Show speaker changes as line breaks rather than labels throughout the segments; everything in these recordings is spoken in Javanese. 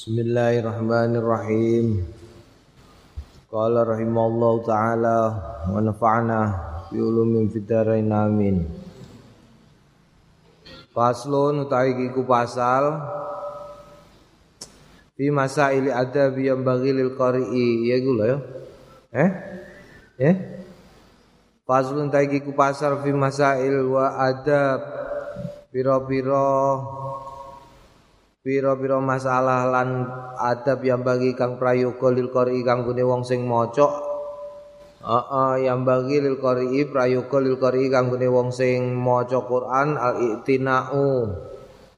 Bismillahirrahmanirrahim. Qala rahimallahu taala wa nafa'na bi ulumin fid dharain amin. Faslun utawi iku pasal fi masail adab yang bagi lil qari'i ya iku ya. Eh? Eh? Faslun utawi iku pasal fi masail wa adab pira-pira pira-pira masalah lan adab yang bagi kang prayoga lil qari kang gune wong sing maca Heeh, yang bagi lil qari prayoga lil qari kang gune wong sing maca Quran al iktinau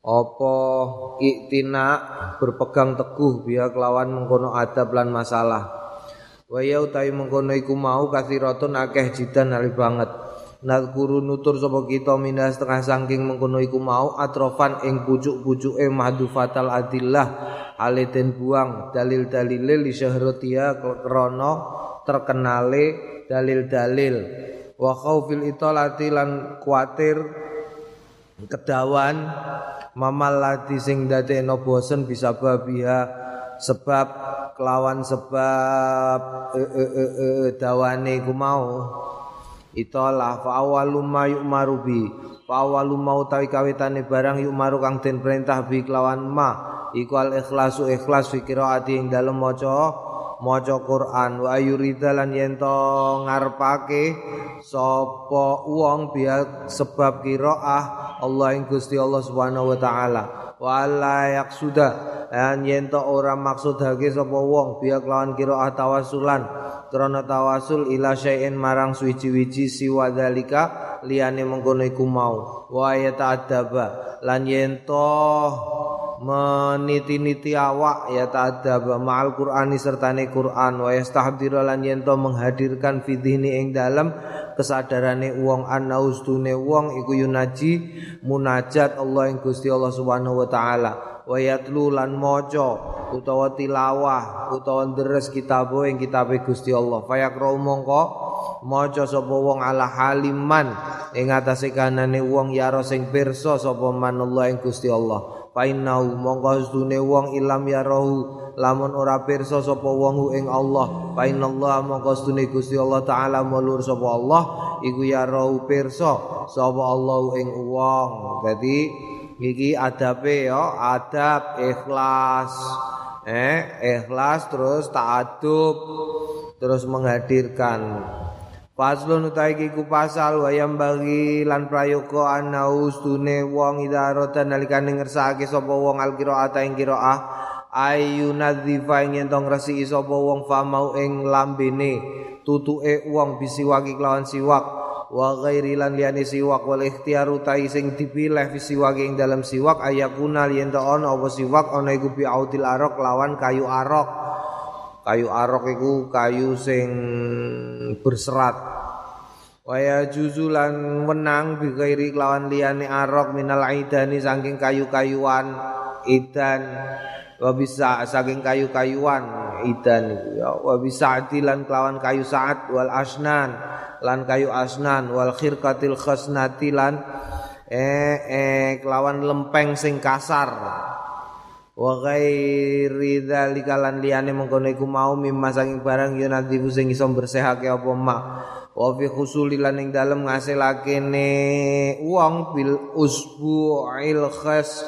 apa iktina berpegang teguh biya kelawan mengkono adab lan masalah. Wa ya utawi mengkono iku mau kathiratun akeh jidan ali banget Nadkuru nutur sapa kita mindah setengah sangking mengkono iku mau atrofan ing pucuk-pucuke mahdufatal adillah ale den buang dalil-dalile li syahratia krana terkenale dalil-dalil. Wa khaufil italati lan kuatir kedawan mamalati sing dadekno bosen bisa babiha sebab kelawan sebab e, e, e, e, dawane iku mau Itolah fa awalu ma yu'maru bi. Fa awalu ma utawi kawitane barang yu'maru kang den perintah bi kelawan ma. Iku al ikhlasu ikhlas fi qiraati ing dalem maca maca Quran. Wa yurida lan yen to ngarepake sapa wong biya sebab qiraah Allah ing Gusti Allah Subhanahu wa taala wa la yaqsuda. Lan yen to ora maksudake sapa wong biya kelawan qiraah tawasulan. Krana tawasul ila syai'in marang suci-wici siwa dalika liyane mengkono iku mau. Wa ya ta'addaba lan yen meniti-niti awak ya ta'addaba ma'al qur'ani sertane Qur'an. Wa yastahdira lan yen menghadirkan fidhini ing dalam kesadarane wong ana ustune wong iku yunaji munajat Allah ing Gusti Allah Subhanahu wa taala. Wa yatlu lan maca utawa tilawah utawa deres kitab ing kitab Gusti Allah. Fayaqra mongko maca sapa wong ala haliman ing atase kanane wong yaro sing pirsa sapa manallah ing Gusti Allah. Fainau mongko sedune wong ilam yarahu lamun ora pirsa sapa wong ing Allah fainallah mongko sedune Gusti Allah taala mulur sapa Allah iku yarahu pirsa sapa Allah ing wong. Dadi iki adabe ya adab ikhlas. Eh ikhlas terus ta'adub terus menghadirkan. Faslun utai kiku pasal wayam bagi lan prayoga anaus tune wong idarota nalikane ngersake sapa wong alqiraata ing qiraah ayu nadzifa ing ento ngresiki sapa wong famau ing lambene. Tutuke wong bisiwaki kelawan siwak. Wa ghairi lan liyane siwak. Wal ikhtiyar utai sing dipilih fi siwak ing dalam siwak. Ayakuna yen to ana apa siwak? Ana iku bi audil arok lawan kayu arok. Kayu arok iku kayu sing berserat. Waya juzulan menang bi ghairi lawan liyane arok minal aidani saking kayu-kayuan idan wa bisa saking kayu-kayuan idan ya. Wa bisa lan kelawan kayu saat wal asnan lan kayu asnan wal khirqatil khasnati lan eh, eh kelawan lempeng sing kasar. Wa ghairi dzalika lan liyane mengkono iku mau mimma saking barang yen nanti sing iso bersehake apa mak wa fi khusuli lan ing dalem ngasilake ne wong bil usbu'il khas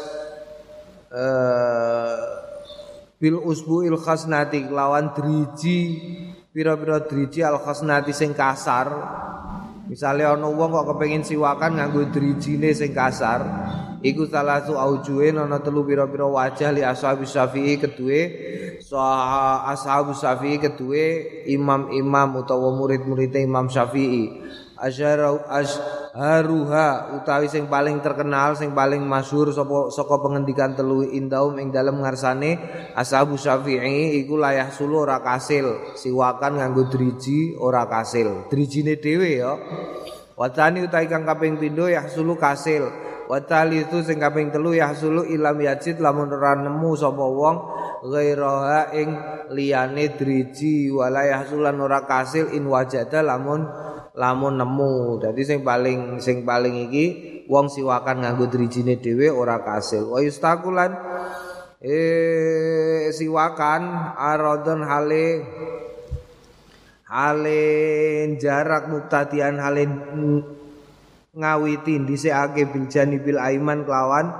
uh, bil usbu'il khasnati lawan driji pira-pira driji al khasnati sing kasar. Misalnya ana wong kok kepengin siwakan nganggo drijine sing kasar iku salah satu aujuin ana telu pira-pira wajah li ashabi syafi'i kedue sah ashabu syafi'i kedue imam-imam utawa murid-murid Imam Syafi'i. Asyara haruha utawi sing paling terkenal sing paling masyhur sapa saka pengendikan telu indaum ing dalem ngarsane ashabu syafi'i iku layah sulu ora kasil siwakan nganggo driji ora kasil. Drijine dhewe ya. Watani utawi kang kaping pindho ya sulu kasil. Watali itu sing kaping telu ya sulu ilam yajid lamun ora nemu sapa wong ghairaha ing liyane driji. Walayah sulan ora kasil in wajada lamun lamun nemu. Dadi sing paling sing paling iki wong siwakan nganggo drijine dhewe ora kasil. Wa yustaqulan eh siwakan aradon hale hale jarak muktadian hale ngawiti dhisikake bil aiman kelawan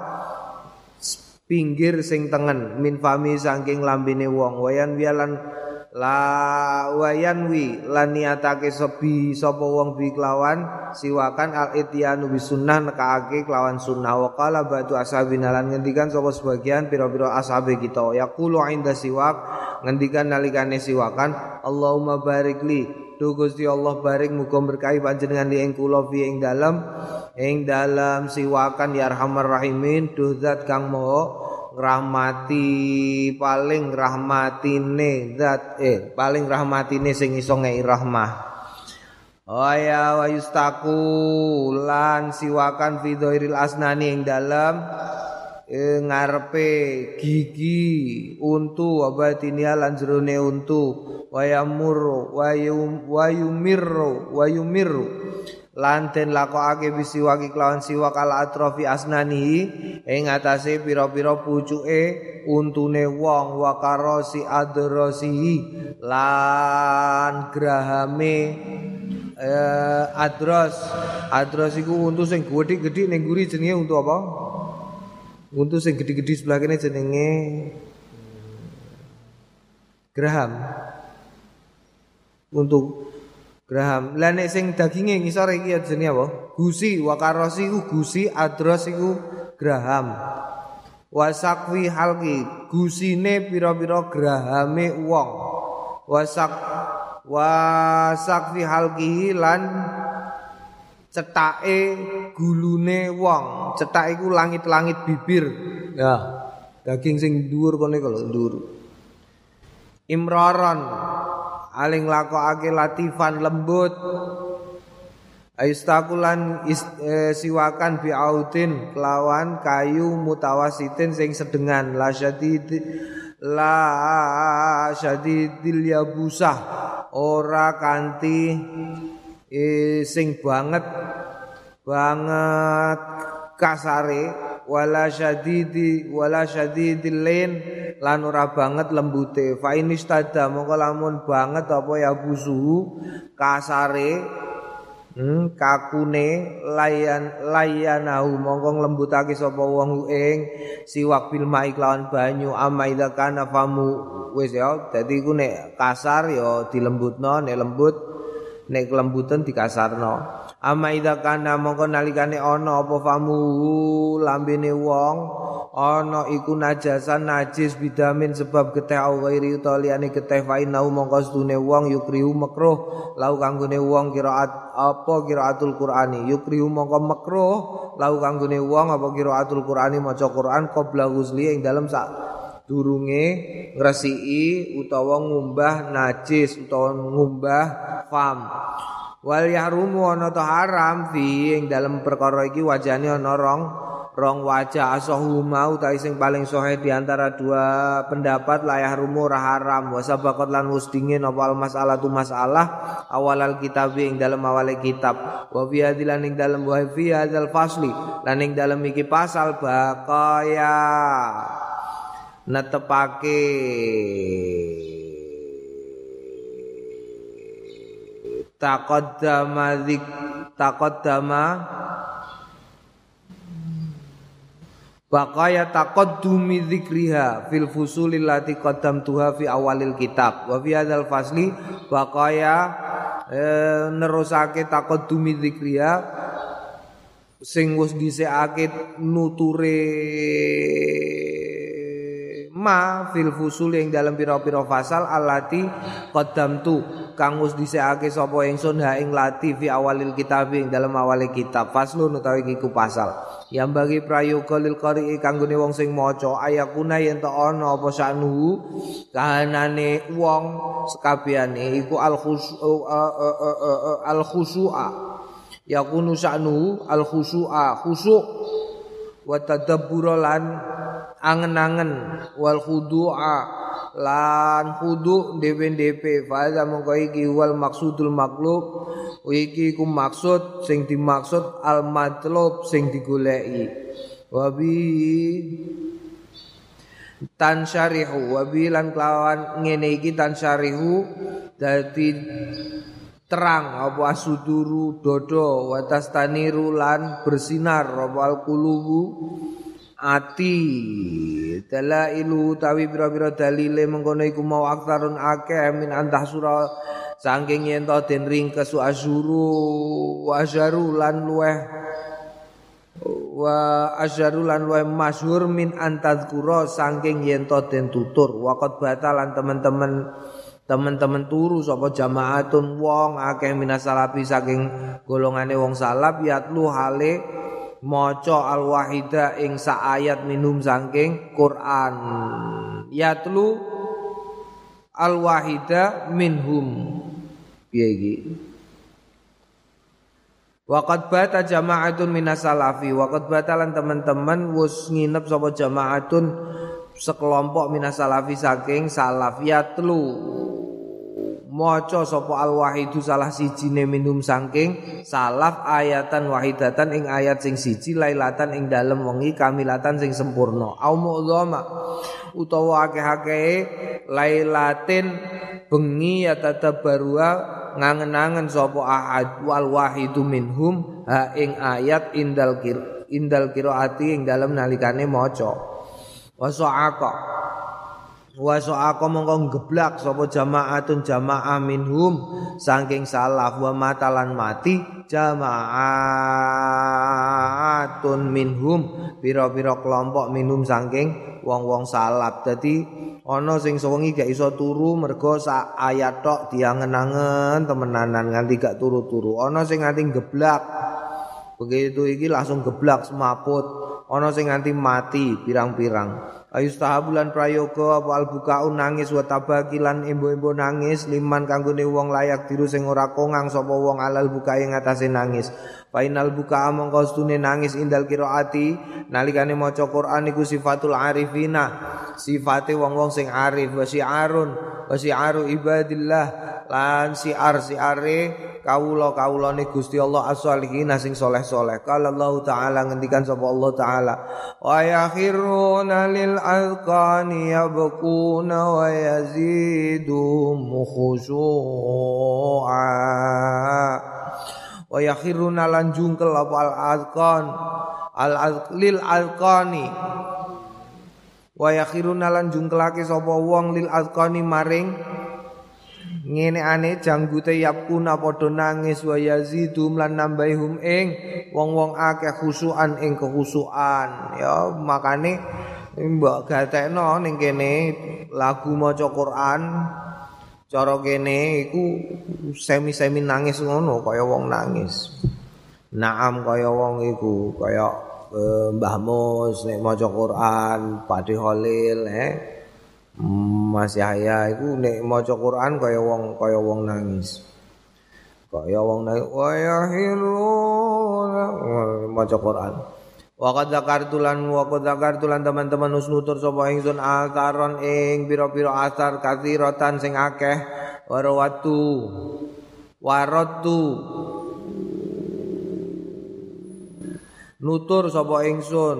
pinggir sing tengen min fami saking lambene wong wayan wialan la wayan wi lan niatake sebi sapa wong bi kelawan siwakan al ityanu bi sunnah nekake kelawan sunnah. Wa qala batu ashabina lan ngendikan sapa sebagian pira-pira ashabe kita. Yaqulu inda siwak ngendikan nalikane siwakan Allahumma barikli Tu Gusti Allah barik muga berkahi panjenengan di ing kula fi ing dalem ing dalem siwakan ya rahimin. Duh zat kang maha rahmati paling rahmatine zat eh paling rahmatine sing iso ngei rahmah. Aya wa yustaku lan siwakan fidhoiril asnani ing dalam e, ngarepe gigi untu wabatinia lan jerone untu. Wayamur wayum wayumirru wayumirru lan den lakokake bisiwaki kelawan siwak ala atrofi asnani. Ing atase pira-pira pucuke untune wong wa karosi adrasihi lan grahame eh, adros adros iku untu sing gedhe-gedhe ning guri jenenge untu apa? Untu sing gedhe-gedhe sebelah kene jenenge graham. Untuk Graham. Lah nek sing daginge ngisor iki jenenge apa? Gusi wa karosi ku gusi adros iku graham. Wasakwi halki gusine pira-pira grahame wong. Wasak wasakwi halki lan cetake gulune wong. Cetak iku langit-langit bibir. Ya. Daging sing dhuwur kene kalau dhuwur. Imroron aling lakokake latifan lembut. Aistakulan e, siwakan bi'autin kelawan kayu mutawasitin sing sedengan. La syadid la syadidil yabusah. Ora kanti e, sing banget banget kasare wala syadidi wala syadidil lain. Lan ora banget lembute. Fa inistada mongko lamun banget apa ya busuhu kasare hmm, kakune layan layanahu mongko lembutake sapa wong ing siwak bil mai lawan banyu amaida kana famu wis ya dadi iku nek kasar ya dilembutno nek lembut nek kelembutan dikasarno Ama idza kana mongko nalikane ana apa famu lambene wong ana iku najasan najis bidamin sebab geteh au ghairi utawa geteh fa inau mongko stune wong yukrihu makruh lau kanggone wong kiraat apa kiraatul qur'ani? Yukrihu mongko makruh lau kanggone wong apa kiraatul qur'ani? Maca Qur'an qabla ghusli ing dalem sak durunge ngresiki utawa ngumbah najis utawa ngumbah fam wal yahrumu ana ta haram fi ing dalem perkara iki wajane ana rong rong wajah. Asahu mau ta sing paling sohe di antara dua pendapat la yahrumu ora haram. Wa sabaqat lan wis dingin apa masalah tu masalah awal al kitab ing dalem awale kitab. Wa fi hadilan ing dalem wa fi hadzal fasli lan ing dalem iki pasal baqaya netepake taqaddama zik taqaddama Baqaya taqaddumi dzikriha fil fusulil lati qaddamtuha fi awalil kitab. Wa fi hadzal fasli baqaya e, nerusake taqaddumi dzikriha sing wis nuture ma fil fusul yang dalam pira-pira fasal alati qaddamtu kang wis dhisikake sapa ingsun ha ing lati fi awalil kitab ing dalam awale kitab. Faslun utawi iku pasal. Yang bagi prayoga lil qari kanggone wong sing maca ayakuna yen ta ana apa sanu kahanane wong sekabehane iku al khusu al khusu'a. Yakunu sanu al khusu'a khusu' wa tadabbura lan angen-angen. Wal khudu'a lan khudu dhewe-dhewe fa mongko iki wal maksudul maklub iki ku maksud sing dimaksud al matlub sing digoleki. Wabi tansyarihu wa bilan kelawan ngene iki tansyarihu dadi terang apa asuduru dodo watas taniru lan bersinar apa alqulubu ati. Dalailu tawi pira-pira dalile mengkono iku mau aktarun akeh min antah surah saking yen to den ringkes asyuru wa asyaru lan luweh wa asyaru lan luweh masyhur min antadzkura saking yen to den tutur. Waqat batalan teman-teman teman-teman turu sapa jamaatun wong akeh minasalapi saking golongane wong salaf yatlu hale maca al-wahida ing sa ayat minum saking Quran. Yatlu al-wahida minhum. Piye iki? Waqad bata jama'atun minasalafi Waqad batalan teman-teman wus nginep sapa jama'atun sekelompok minasalafi saking salaf. Yatlu maca sapa al wahidu salah sijine minum saking salaf ayatan wahidatan ing ayat sing siji lailatan ing dalem wengi kamilatan sing sempurna. Au mu'dhama utawa akeh-akeh lailatin bengi ya tatabarua ngangen-angen sapa ahad wal wahidu minhum ha ing ayat indal kir indal qiraati ing dalem nalikane maca. Wa wa sa'aqa mongko geblak sapa jamaatun jamaah minhum saking salaf wa matalan mati jamaatun minhum pira-pira kelompok minhum saking wong-wong salaf. Dadi ana sing sewengi gak iso turu mergo sak ayat tok diangen-angen temenanan nganti gak turu-turu. Ana sing nganti geblak begitu iki langsung geblak semaput. Ana sing nganti mati pirang-pirang Ayustahabulan prayoga apa albukau nangis wa tabakilan embo-embo nangis liman kanggone wong layak diru sing ora kongang sapa wong alal buka ing atase nangis. Fainal buka mongko stune nangis indal qiraati nalikane maca Quran iku sifatul arifina. Sifate wong-wong sing arif. Wa si'arun. Wa si'aru ibadillah. Lan si'ar si'are kawula-kawulane Gusti Allah as-solihin sing soleh-soleh. Qala Allah taala ngendikan sapa Allah taala wa yakhiruna lil alqani yabquna wa yazidu khushu'a wa yakhiruna lan jungkel apa al alqan al lil alqani wa yakhiruna lan jungkelake sapa wong lil alqani maring ngene ane janggute yapkuna padha nangis. Wa yazidum lan nambahum ing wong-wong akeh khusuan ing kehusuan ya makane mbok gatekno ning kene lagu maca Quran cara kene iku semi-semi nangis ngono kaya wong nangis Naam kaya wong iku kaya eh, Mbah Mus nek maca Quran Pakde Holil eh Mas Yahya iku nek maca Quran kaya wong kaya wong nangis. Kaya wong nangis wa yahiruna maca Quran. Wa qad zakartu lan wa qad zakartu lan teman-teman usnutur sapa ingsun ataron ing pira-pira asar kathiratan sing akeh. Warawatu waratu nutur sapa ingsun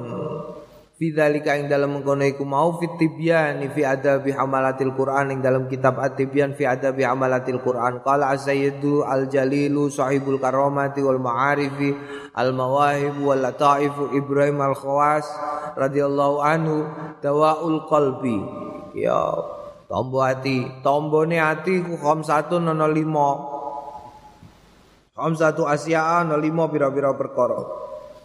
Fidzalika ing dalam mengkono mau fit tibyan fi adabi hamalatil Quran ing dalam kitab at-tibyan fi adabi hamalatil Quran. Qala as-sayyidu al-jalilu sahibul karamati wal ma'arifi al-mawahib wal lataifu Ibrahim al-Khawas radhiyallahu anhu dawaul qalbi. Ya tombo hati tombone ati ku khamsatun ana lima. Khamsatu asya'a ana lima pira-pira perkara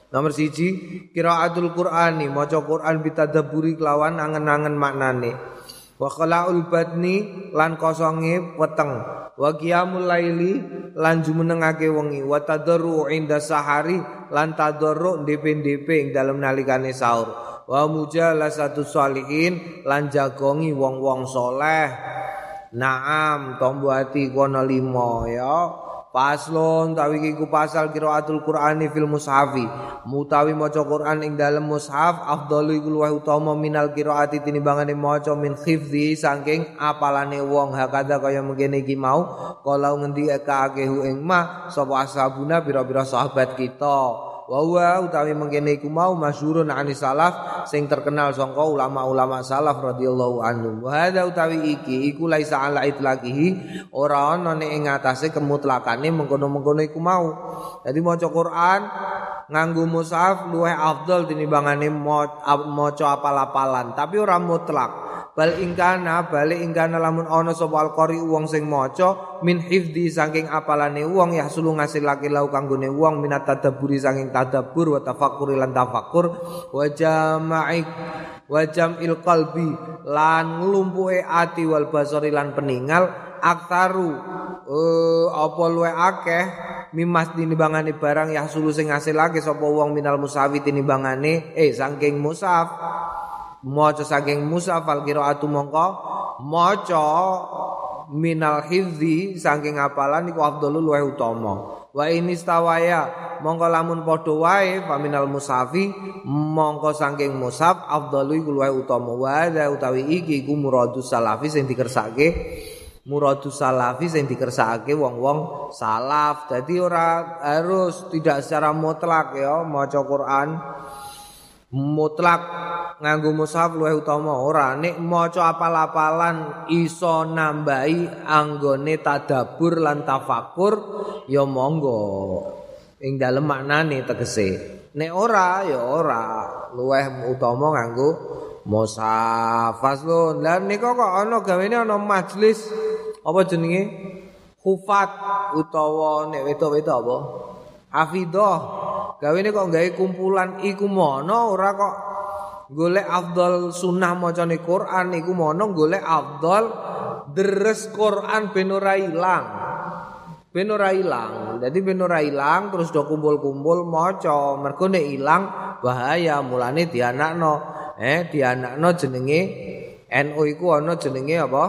Nomor siji kiraatul Qur'ani maca Qur'an bitadabburi kelawan angen-angen maknane. Wa khala'ul batni lan kosonge weteng. Wa qiyamul laili lan jumenengake wengi. Wa tadarru inda sahari lan tadarru ndep-ndep ing dalem nalikane sahur. Wa mujalasatu salihin lan jagongi wong-wong soleh. Naam tombo ati kono limo ya. Paslon tawi iku pasal qiraatul Qur'ani fil mushafi. Mutawi maca Qur'an ing dalem mushaf afdalu iku luwih utama minal qiraati tinimbangane maca min khifzi saking apalane wong hakada kaya mengkene iki mau kala ngendi kakehu ing ma sapa ashabuna pira-pira sahabat kita wa utawi mengkene iku mau masyhurun ani salaf sing terkenal sangka ulama-ulama salaf radhiyallahu anhum. Wa hadza utawi iki iku laisa ala itlaqihi ora ana ing ngatasé kemutlakane mengkono-mengkono iku mau. Dadi maca Quran nganggo mushaf luwih afdal tinimbangane maca apal-apalan. Tapi ora mutlak bal ingkana bali ingkana lamun ana sapa alqari wong sing maca min hifdi saking apalane wong ya sulu ngasilake lau kanggone wong minat tadabburi saking tadabbur wa tafakkuri lan tafakkur wa jama'i wa jam'il qalbi lan nglumpuhe ati wal basari lan peningal aktaru uh, apa luwe akeh mimas tinimbangane barang ya sulu sing ngasilake sapa wong minal musawi tinimbangane eh saking musaf maca saking Musa fal qiraatu mongko. Maca minal hifzi saking apalan iku afdhalul wa utama. Wa ini stawaya mongko lamun padha wae faminal musafi mongko saking musaf afdalu iku luwih utama. Wa utawi iki iku muradus salafi sing dikersake. Muradus salafi sing dikersake wong-wong salaf. Dadi ora harus tidak secara mutlak ya maca Quran mutlak nganggo mushaf luwih utama. Ora nek maca apal-apalan iso nambahi anggone tadabbur lan tafakur ya monggo. Ing dalem maknane tegese. Nek ora ya ora. Luwih utama nganggo mushaf. Faslun lan nika kok ana gawene ana majelis apa jenenge? Hufat utawa nek wedok-wedok apa hafidah gawene kok gawe kumpulan iku mono ora kok golek afdal sunnah macane Quran iku mono golek afdal deres Quran ben ora ilang. Ben ora ilang. Dadi ben ora ilang terus do kumpul-kumpul maca. Mergo nek ilang bahaya mulane dianakno. Eh dianakno jenenge NU iku ana jenenge apa?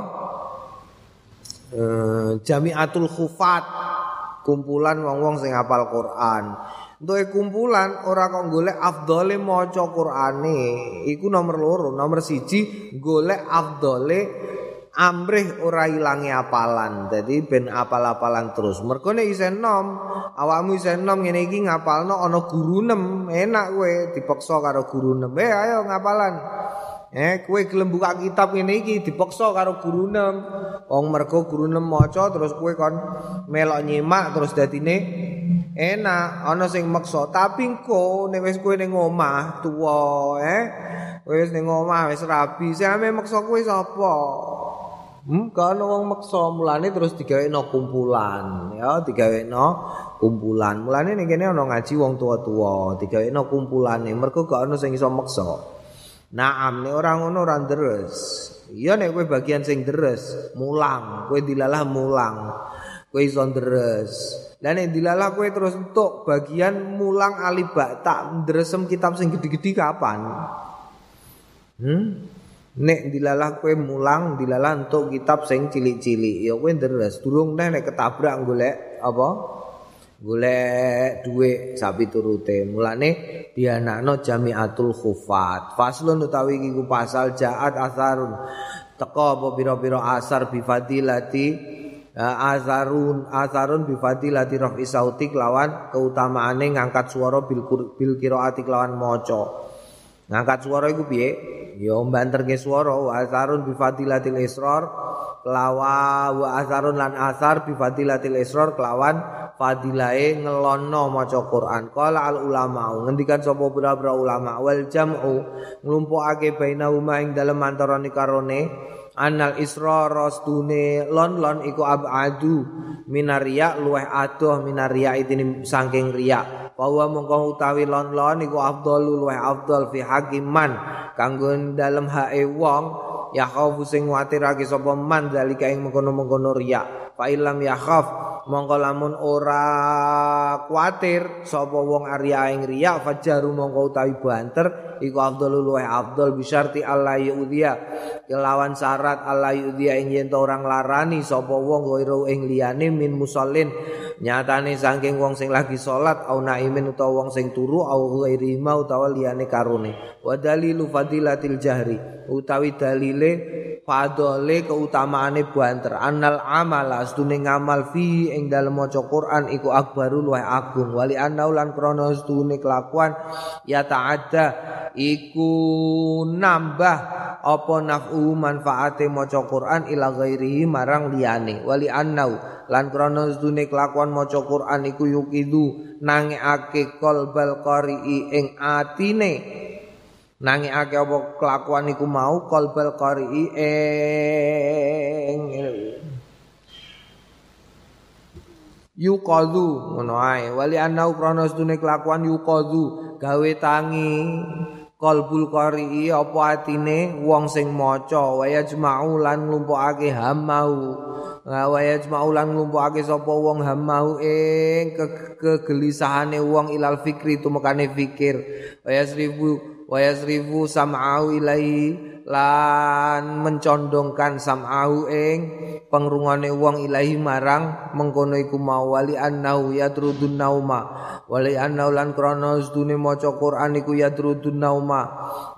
Eh, Jamiatul Khufat kumpulan wong-wong sing hafal Quran Untuk kumpulan ora kok golek afdole maca Qur'ane iku nomor loro, nomor siji golek afdole amrih ora ilangi apalan. Dadi ben apal-apalan terus. Mergo nek isen nom, awakmu isen nom ngene iki ngapalno ana guru nem, enak kowe dipaksa karo guru nem. Eh ayo ngapalan. Eh kowe gelem buka kitab ngene iki dipaksa karo guru nem. Wong mergo guru nem maca terus kowe kon melok nyimak terus dadine enak ana sing maksa tapi engko nek wis kowe ning omah tuwa eh wis ning omah wis rabi sing maksa kowe sapa Hmm, kalau wong maksa mulane terus digawekno kumpulan, ya digawekno kumpulan. Mulane ning kene ana ngaji wong tua-tua, digawekno kumpulane. Mergo gak ana sing iso maksa. Naam nek ora ngono ora deres. Iya nek kowe bagian sing deres, mulang, kowe dilalah mulang. Kowe iso deres. Lah nek dilalah kowe terus entuk bagian mulang alibak tak ndresem kitab sing gede-gede kapan? Hmm? Nek dilalah kowe mulang dilalah entuk kitab sing cilik-cilik ya kowe ndres durung nek ketabrak golek apa? Golek dhuwit sapi turute. Mulane dianakno Jamiatul Khufat. Faslun utawi iki pasal jaat asarun. Teko apa pira-pira asar bi fadilati azarun azarun bi fadilati rafi sauti lawan keutamaane ngangkat swara bil bil qiraati lawan maca ngangkat swara iku piye? Ya mbanterke swara wa azarun bi fadilatil israr lawa wa azarun lan asar bi fadilatil israr kelawan fadilae ngelono maca Quran. Qala al ulama ngendikan sapa pira-pira ulama wal jam'u nglumpukake bainahuma ing dalem antarané karone anal isra rastune lon lon iku abadu minaria luweh adoh minaria itine saking riya. Bahwa mongko utawi lon lon iku afdalu luweh afdal fi hakiman kanggo dalem hae wong ya khaufu sing kuwatirake sapa man zalika ing mengkono-mengkono riya. Fa ilam ya khauf mongko lamun ora kuatir sapa wong arya ing riya fajaru mongko utawi banter iku afdalul wa afdal bisyarti Allah yu'dhiya. Kelawan syarat Allah yu'dhiya ing yen orang larani sapa wong ghairu ing liyane min musallin. Nyatane saking wong sing lagi salat au naimin utawa wong sing turu au ghairi ma utawa liyane karone wa dalilu fadilatil jahri utawi dalile fadole keutamaane banter. Anal amala sedune ngamal fi ing dalem maca Quran iku akbarul wa agung. Wali anaulan krana sedune kelakuan ya ta'adda iku nambah apa naf'u manfaate maca Quran ila ghairihi marang liyane. Wali annau lan krana sedune kelakuan maca Quran iku yukidu nangekake qalbal qari'i ing atine. Nangekake apa kelakuan iku mau qalbal qari'i ing yuqadu ngono ae. Wali annau krana sedune kelakuan yuqadu gawe tangi qalbul qari'i apa atine? Wong sing maca wa yajma'u lan nglumpukake hamau wa yajma'u lan nglumpukake sapa wong hamau ing kegelisahane wong ilal fikri tumekane fikir. Wa yasrifu wa yasrifu sam'au ilaihi lan mencondongkan sam'au ing pengrungane wong ilahi marang mengkono iku mau. Wali annau yadrudun nauma. Wali annau lan krana sedune maca Quran iku yadrudun nauma.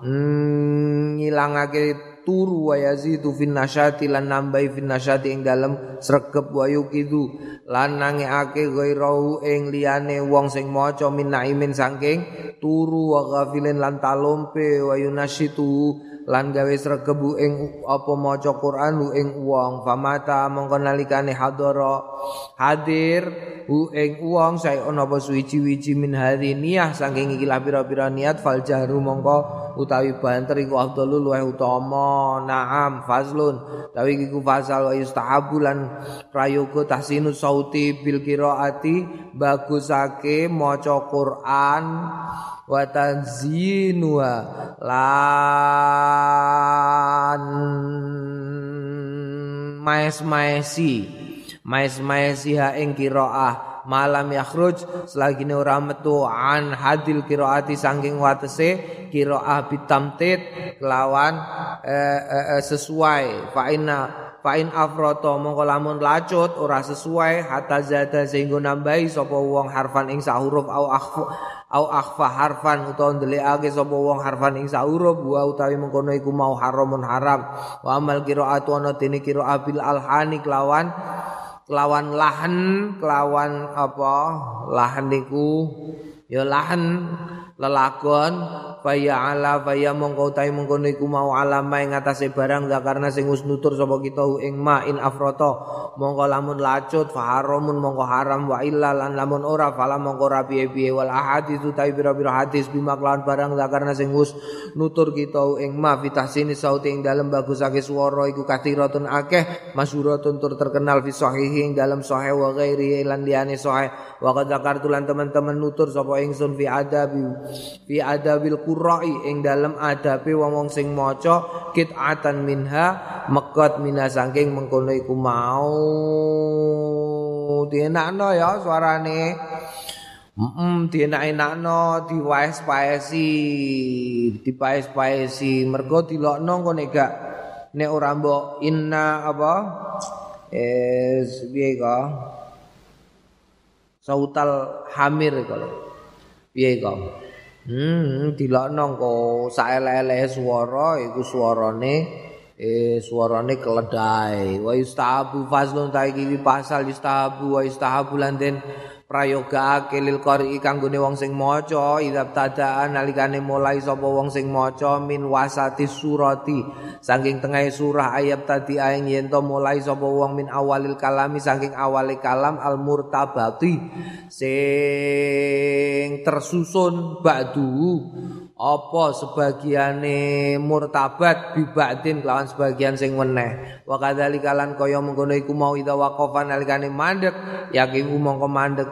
Hmm, ngilangake turu wa yazidu fin nasyati lan nambahi fin nasyati ing dalem sregep wa yukidu lan nangekake ghairau ing liyane wong sing maca min naimin saking turu wa ghafilin lan talompe wa yunasyitu lan gawe sregebu ing apa maca Quran ing wong. Famata mongko nalikane hadara. Hadir hu ing wong sae ana apa suwi-wiji min hari niyah saking iki pira-pira niat fal jaru mongko utawi banter iku afdhalul wa utama. Naam fazlun. Tawi iku fasal wa yustahabu lan prayoga tahsinu sauti bil qiraati bagusake maca Quran wa tanzinuha lan maes-maesi. Maes-maesi ha ing qiraah malam yakhruj selagi ora metu an hadil qiraati saking watese qiraah bitamtid kelawan eh, eh, eh, sesuai. Fa inna fa in afroto mongko lamun lacut ora sesuai hatta zada sehingga nambahi sapa wong harfan ing sahuruf au akhfa au akhfa harfan utawa ndelikake sapa wong harfan ing saurub wa utawi mengkono iku mau haramun haram. Wa amal qiraatu ana dene qiraah bil alhani kelawan kelawan lahan kelawan apa? Lahan niku ya lahan lelagon faya ala faya mongko utahe mongko niku mau alama ing atase barang karena sing wis nutur sapa kita ing ma in afroto. Mongko lamun lacut fa haramun mongko haram wa illa lan lamun ora fala mongko ora piye-piye. Wal ahadits utahe pira-pira hadis bima kelawan barang karena sing wis nutur kita ing ma. Fitahsini sauti ing dalem bagusake swara iku kathiratun akeh masyhuratun tur terkenal fi sahihi ing dalem sahih wa ghairi lan liyane sahih. Wa qad zakartu lan teman-teman nutur sapa ingsun fi adabi fi adabil qurra'i ing dalem adabe wong sing maca kit'atan minha mekot mina saking mengkono iku mau dienakno ya suarane Mm, dienak-enakno diwaes-paesi, dipaes-paesi, mergo dilokno engko nek gak nek ora mbok inna apa? Es piye kok? Sautal hamir kalau. Piye kok? Hmm, dilokno engko saelele swara iku swarane eh swarane keledai. Wa yustahabu fazlun ta iki pasal yustahabu wa yustahabu lan den prayoga kelil qari kanggone wong sing maca idza tadaan nalikane mulai sapa wong sing maca min wasati surati. Saking tengah surah ayat tadi aing yen to mulai sapa wong min awalil kalami saking awale kalam al murtabati sing tersusun ba'du apa sebagiane murtabat bibadin kelawan sebagian sing weneh wa kadzalika lan kaya mengkono iku mau ida waqafan nalikane mandek yakifu mongko mandek.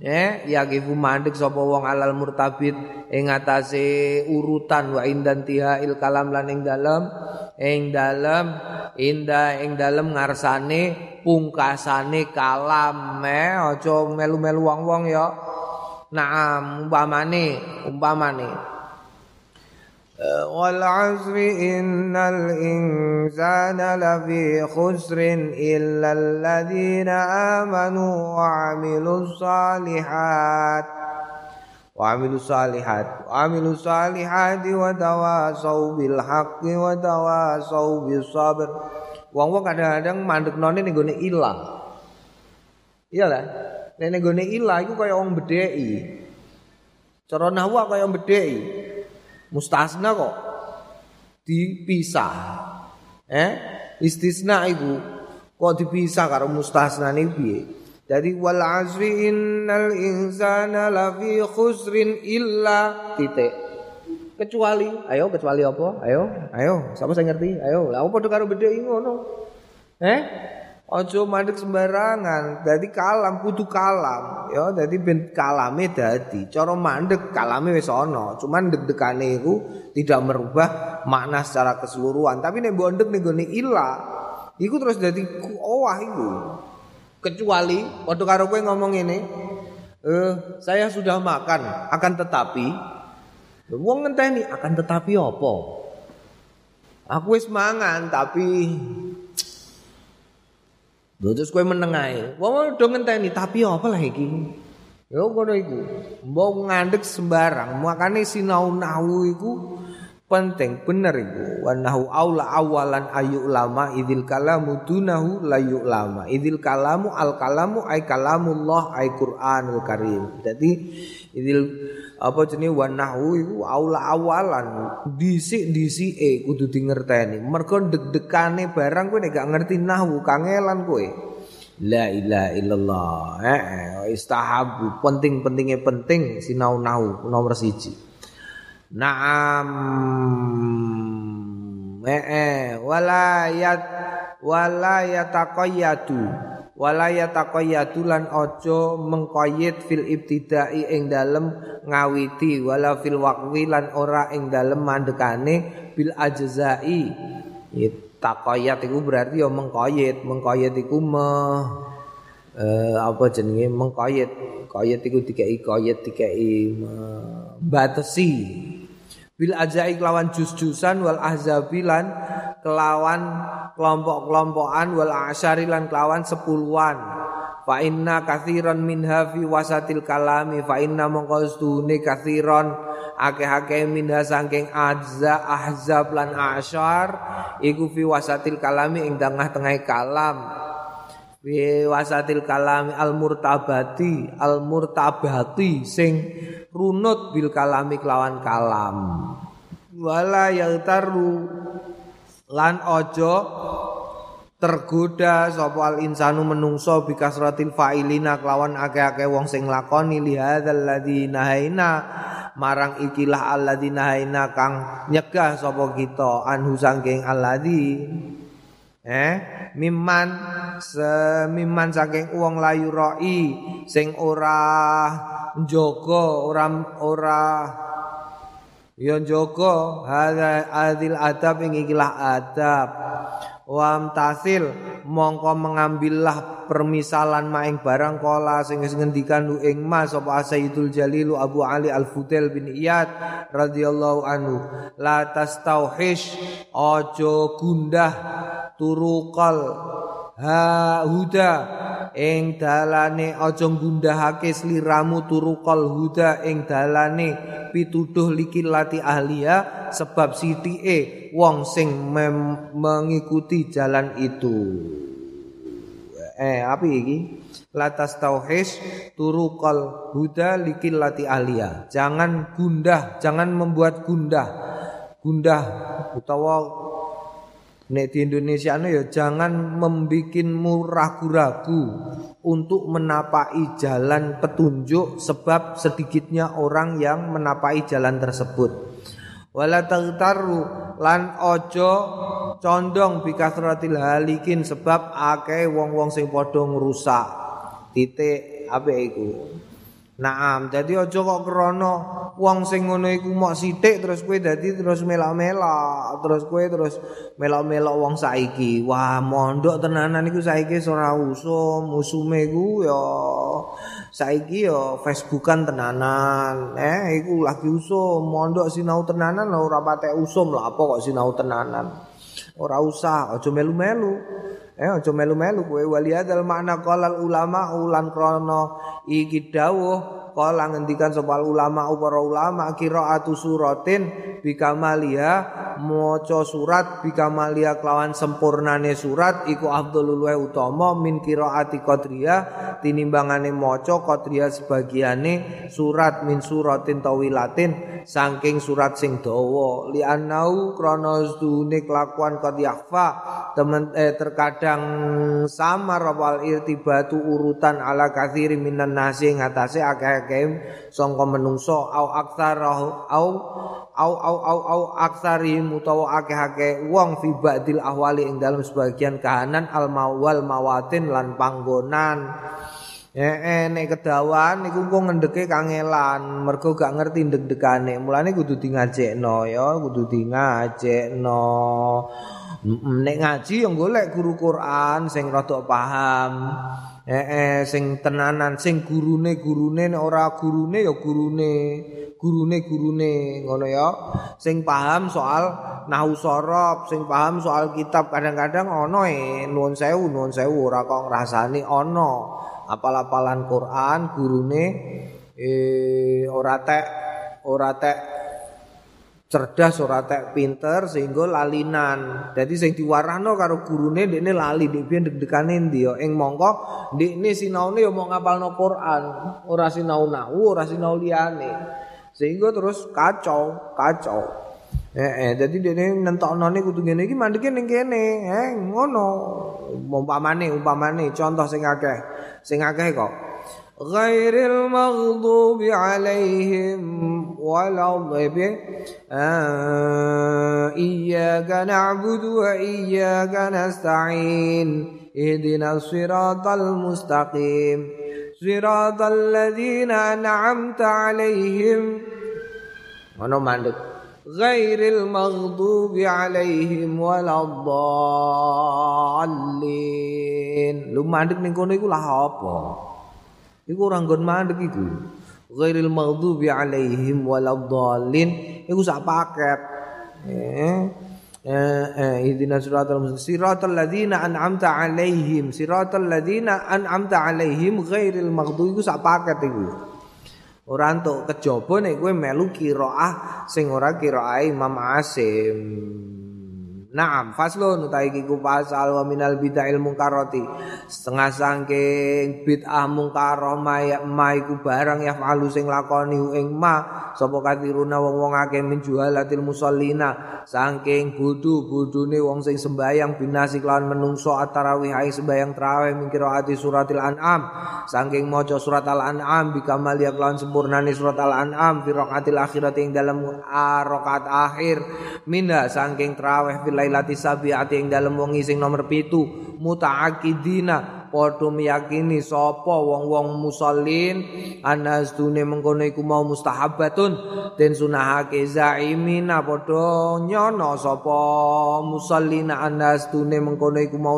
Eh yakifu mandek sapa wong alal murtabit ing atase urutan wa indan tihail kalam lan ing dalem ing dalem inda ing dalem ngarsane pungkasane kalam eh aja melu-melu wong-wong ya. Naam umpamane umpamane والعصر إن الإنسان لفي خسر إلا الذين آمنوا وعملوا الصالحات wa amilu salihat wa amilu salihati wa tawasau bil haqqi wa tawasau bis sabr wong-wong kadang-kadang mandek none ning gone ilang iya lah nek ning gone ilang iku kaya wong bedheki cara nahwu kaya wong bedheki Mustasna kok dipisah eh istisna iku kok dipisah karo mustasna niku piye Jadi wal asri innal insana lafi khusrin illa titik. Kecuali, ayo kecuali apa? Ayo, ayo, siapa saya ngerti? Ayo, lah apa karo bedhe ngono? Eh? Ojo mandek sembarangan. Dadi kalam kudu kalam, ya dadi ben kalame dadi. Cara mandek kalame wis ana, cuman deg-degane iku tidak merubah makna secara keseluruhan. Tapi nek mbok ndek ning gone illa, iku terus dadi owah iku. kecuali waktu karo kowe ngomong ini eh saya sudah makan akan tetapi wong ngenteni akan tetapi apa aku wis mangan tapi terus kowe meneng ae? Wong do ngenteni tapi apa lah iki? Yo ngono iku. Mbok ngandek sembarang makane sinau nahu iku penting bener iku. Wanahu aula awalan ayu ulama idil kalamu dunahu layu ulama idil kalamu al kalamu ay kalamullah ay Qur'anul Karim. Jadi idil apa jenis wanahu iku? Aula awalan disik e kudu di ngerteni mergo deg-degane barang kowe nek gak ngerti nahwu kangelan kowe. La ilaha illallah. Eh, istahabu penting-pentingnya penting sinau nahu nomor siji. Naam. Eh, walayat walayat taqayyadu walayat taqayyadu lan aja mengqayyid fil ibtidai ing dalem ngawiti. Wala fil waqwi lan ora ing dalem mandekane bil ajzai. Taqayyad iku berarti ya mengqayyid mengqayyid iku me eh, apa jenenge? Mengqayyid qayyid iku dikai qayyid dikai batasi bil ajai kelawan jus-jusan wal ahzabilan kelawan kelompok-kelompokan wal asyari lan kelawan sepuluhan. Fa inna kathiran minha fi wasatil kalami fa inna mongkostune kathiran akeh-akeh minha saking azza ahzab lan asyar iku fi wasatil kalami ing tengah-tengah kalam. Fi wasatil kalami al murtabati al murtabati sing runut bil kalami kelawan kalam. Wala yaltaru lan ojo tergoda sapa al insanu menungso bikasratil fa'ilina kelawan akeh-akeh wong sing lakoni li hadzal ladzi nahaina marang ikilah alladzi nahaina kang nyegah sapa kita anhu sangking alladzi eh miman semiman saking wong layu roi sing ora njaga ora ora ya njaga hadil adab ing ikilah adab Wam tasil mongko mengambillah permisalan maing barang kola sing wis ngendikan lu ing mas sapa Sayyidul Jalil Abu Ali Al-Fudail bin Iyad radhiyallahu anhu. La tastauhish ojo gundah turukal ha huda. Ing dalane aja gundahake sliramu turukal huda. Ing dalane pituduh likilati ahliya sebab sitike wong sing mengikuti jalan itu. Eh apa iki? Latas tauhis turukal huda likilati ahliya. Jangan gundah jangan membuat gundah. Gundah utawa Nek di Indonesia ya jangan membikinmu ragu-ragu untuk menapai jalan petunjuk sebab sedikitnya orang yang menapai jalan tersebut. Wala lan ojo condong bikasratil halikin sebab akeh wong-wong sing padha ngrusak. Titik apa iku? Naam, jadi aja kok krana wong sing ngono iku mok sithik terus kowe dadi terus melok-melok, terus kowe terus melok-melok wong saiki. Wah, mondok tenanan iku saiki ora usum, musume iku ya saiki ya Facebookan tenanan. Eh, iku lagi usum, mondok sinau tenanan ora patek usum lah apa kok sinau tenanan. Ora usah, aja melu-melu. Eh aja melu-melu kowe. Wali adal makna qalal ulama ulan krana iki dawuh Kala ngendikan sapa ulama para ulama qiraatu suratin bikamalia maca surat bikamalia kelawan sempurnane surat iku afdhalul wa utama min qiraati qadriya tinimbangane maca qadriya sebagiane surat min suratin tawilatin saking surat sing dawa. Li annau krana dune kelakuan qad temen eh, terkadang samar wal irtibatu urutan ala kathiri minan nasi ngatasé akeh-akeh sangka menungso au aksar au au au au au aksari mutawa akeh-akeh wong fi ba'dil ahwali ing dalam sebagian kahanan al mawal mawatin lan panggonan Eh, nek kedawan iku kok ngendeke kangelan, mergo gak ngerti ndek-dekane. Mulane kudu di ngajekno ya, kudu di ngajekno. Nek ngaji yang golek guru Quran sing rada paham. Eh, eh sing tenanan sing gurune gurune nek ora gurune ya gurune. Gurune gurune ngono ya. Sing paham soal nahu sorob, sing paham soal kitab kadang-kadang ono e nuwun sewu nuwun sewu ora kok ngrasani ono. Apal-apalan Quran gurune eh ora tek ora tek cerdas ora tek pinter sehingga lalinan. Dadi sing diwarahno karo gurune dekne lali nek biyen deg-degane ndi ya. Ing mongko dekne sinaune ya mau ngapalno Quran, ora sinau nahu, ora sinau liyane. Sehingga terus kacau, kacau. Eh, eh dadi dekne nentokno ne kudu ngene iki mandeke ning kene, eh ngono. Umpamane, umpamane contoh sing akeh. Sing akeh kok. غير المغضوب عليهم ولا الضب. آه إياك نعبد وإياك نستعين. اهدنا الصراط المستقيم. صراط الذين أنعمت عليهم. maghdubi alaihim waladdallin. Lu mandek ning kono iku lah apa? Iku ora nggon mandek iku. Ghairil maghdubi alaihim waladdallin. Iku sak paket. Eh. Eh, eh, idina siratal mustaqim siratal ladzina an'amta alaihim siratal ladzina an'amta alaihim ghairil maghdubi iku sak paket iku ora entuk kejaba nek kowe melu qiraah sing ora qiraah Imam Asim Naam faslun utai kiku pasal wa minal bid'ah mungkarati setengah sangking bid'ah mungkaroh maya ma iku barang ya falu sing lakoni ing ma sapa katiruna wong-wong akeh menjualatil musallina. Saking bodho-bodhone wong sing sembayang binasi kelawan menungso atarawih ai sembayang tarawih mingkira ati suratil an'am. Saking maca surat al-an'am bikamal ya kelawan sempurnane surat al-an'am fi raqatil akhirat ing dalam rakaat akhir. Minda saking tarawih fil lailati sabiati ing dalem wengi sing nomor pitu. Mutaakidina padha meyakini sapa wong-wong musallin. Anastune mengkono iku mau mustahabatun. Den sunahake zaimina padha nyono sapa musallina anastune mengkono iku mau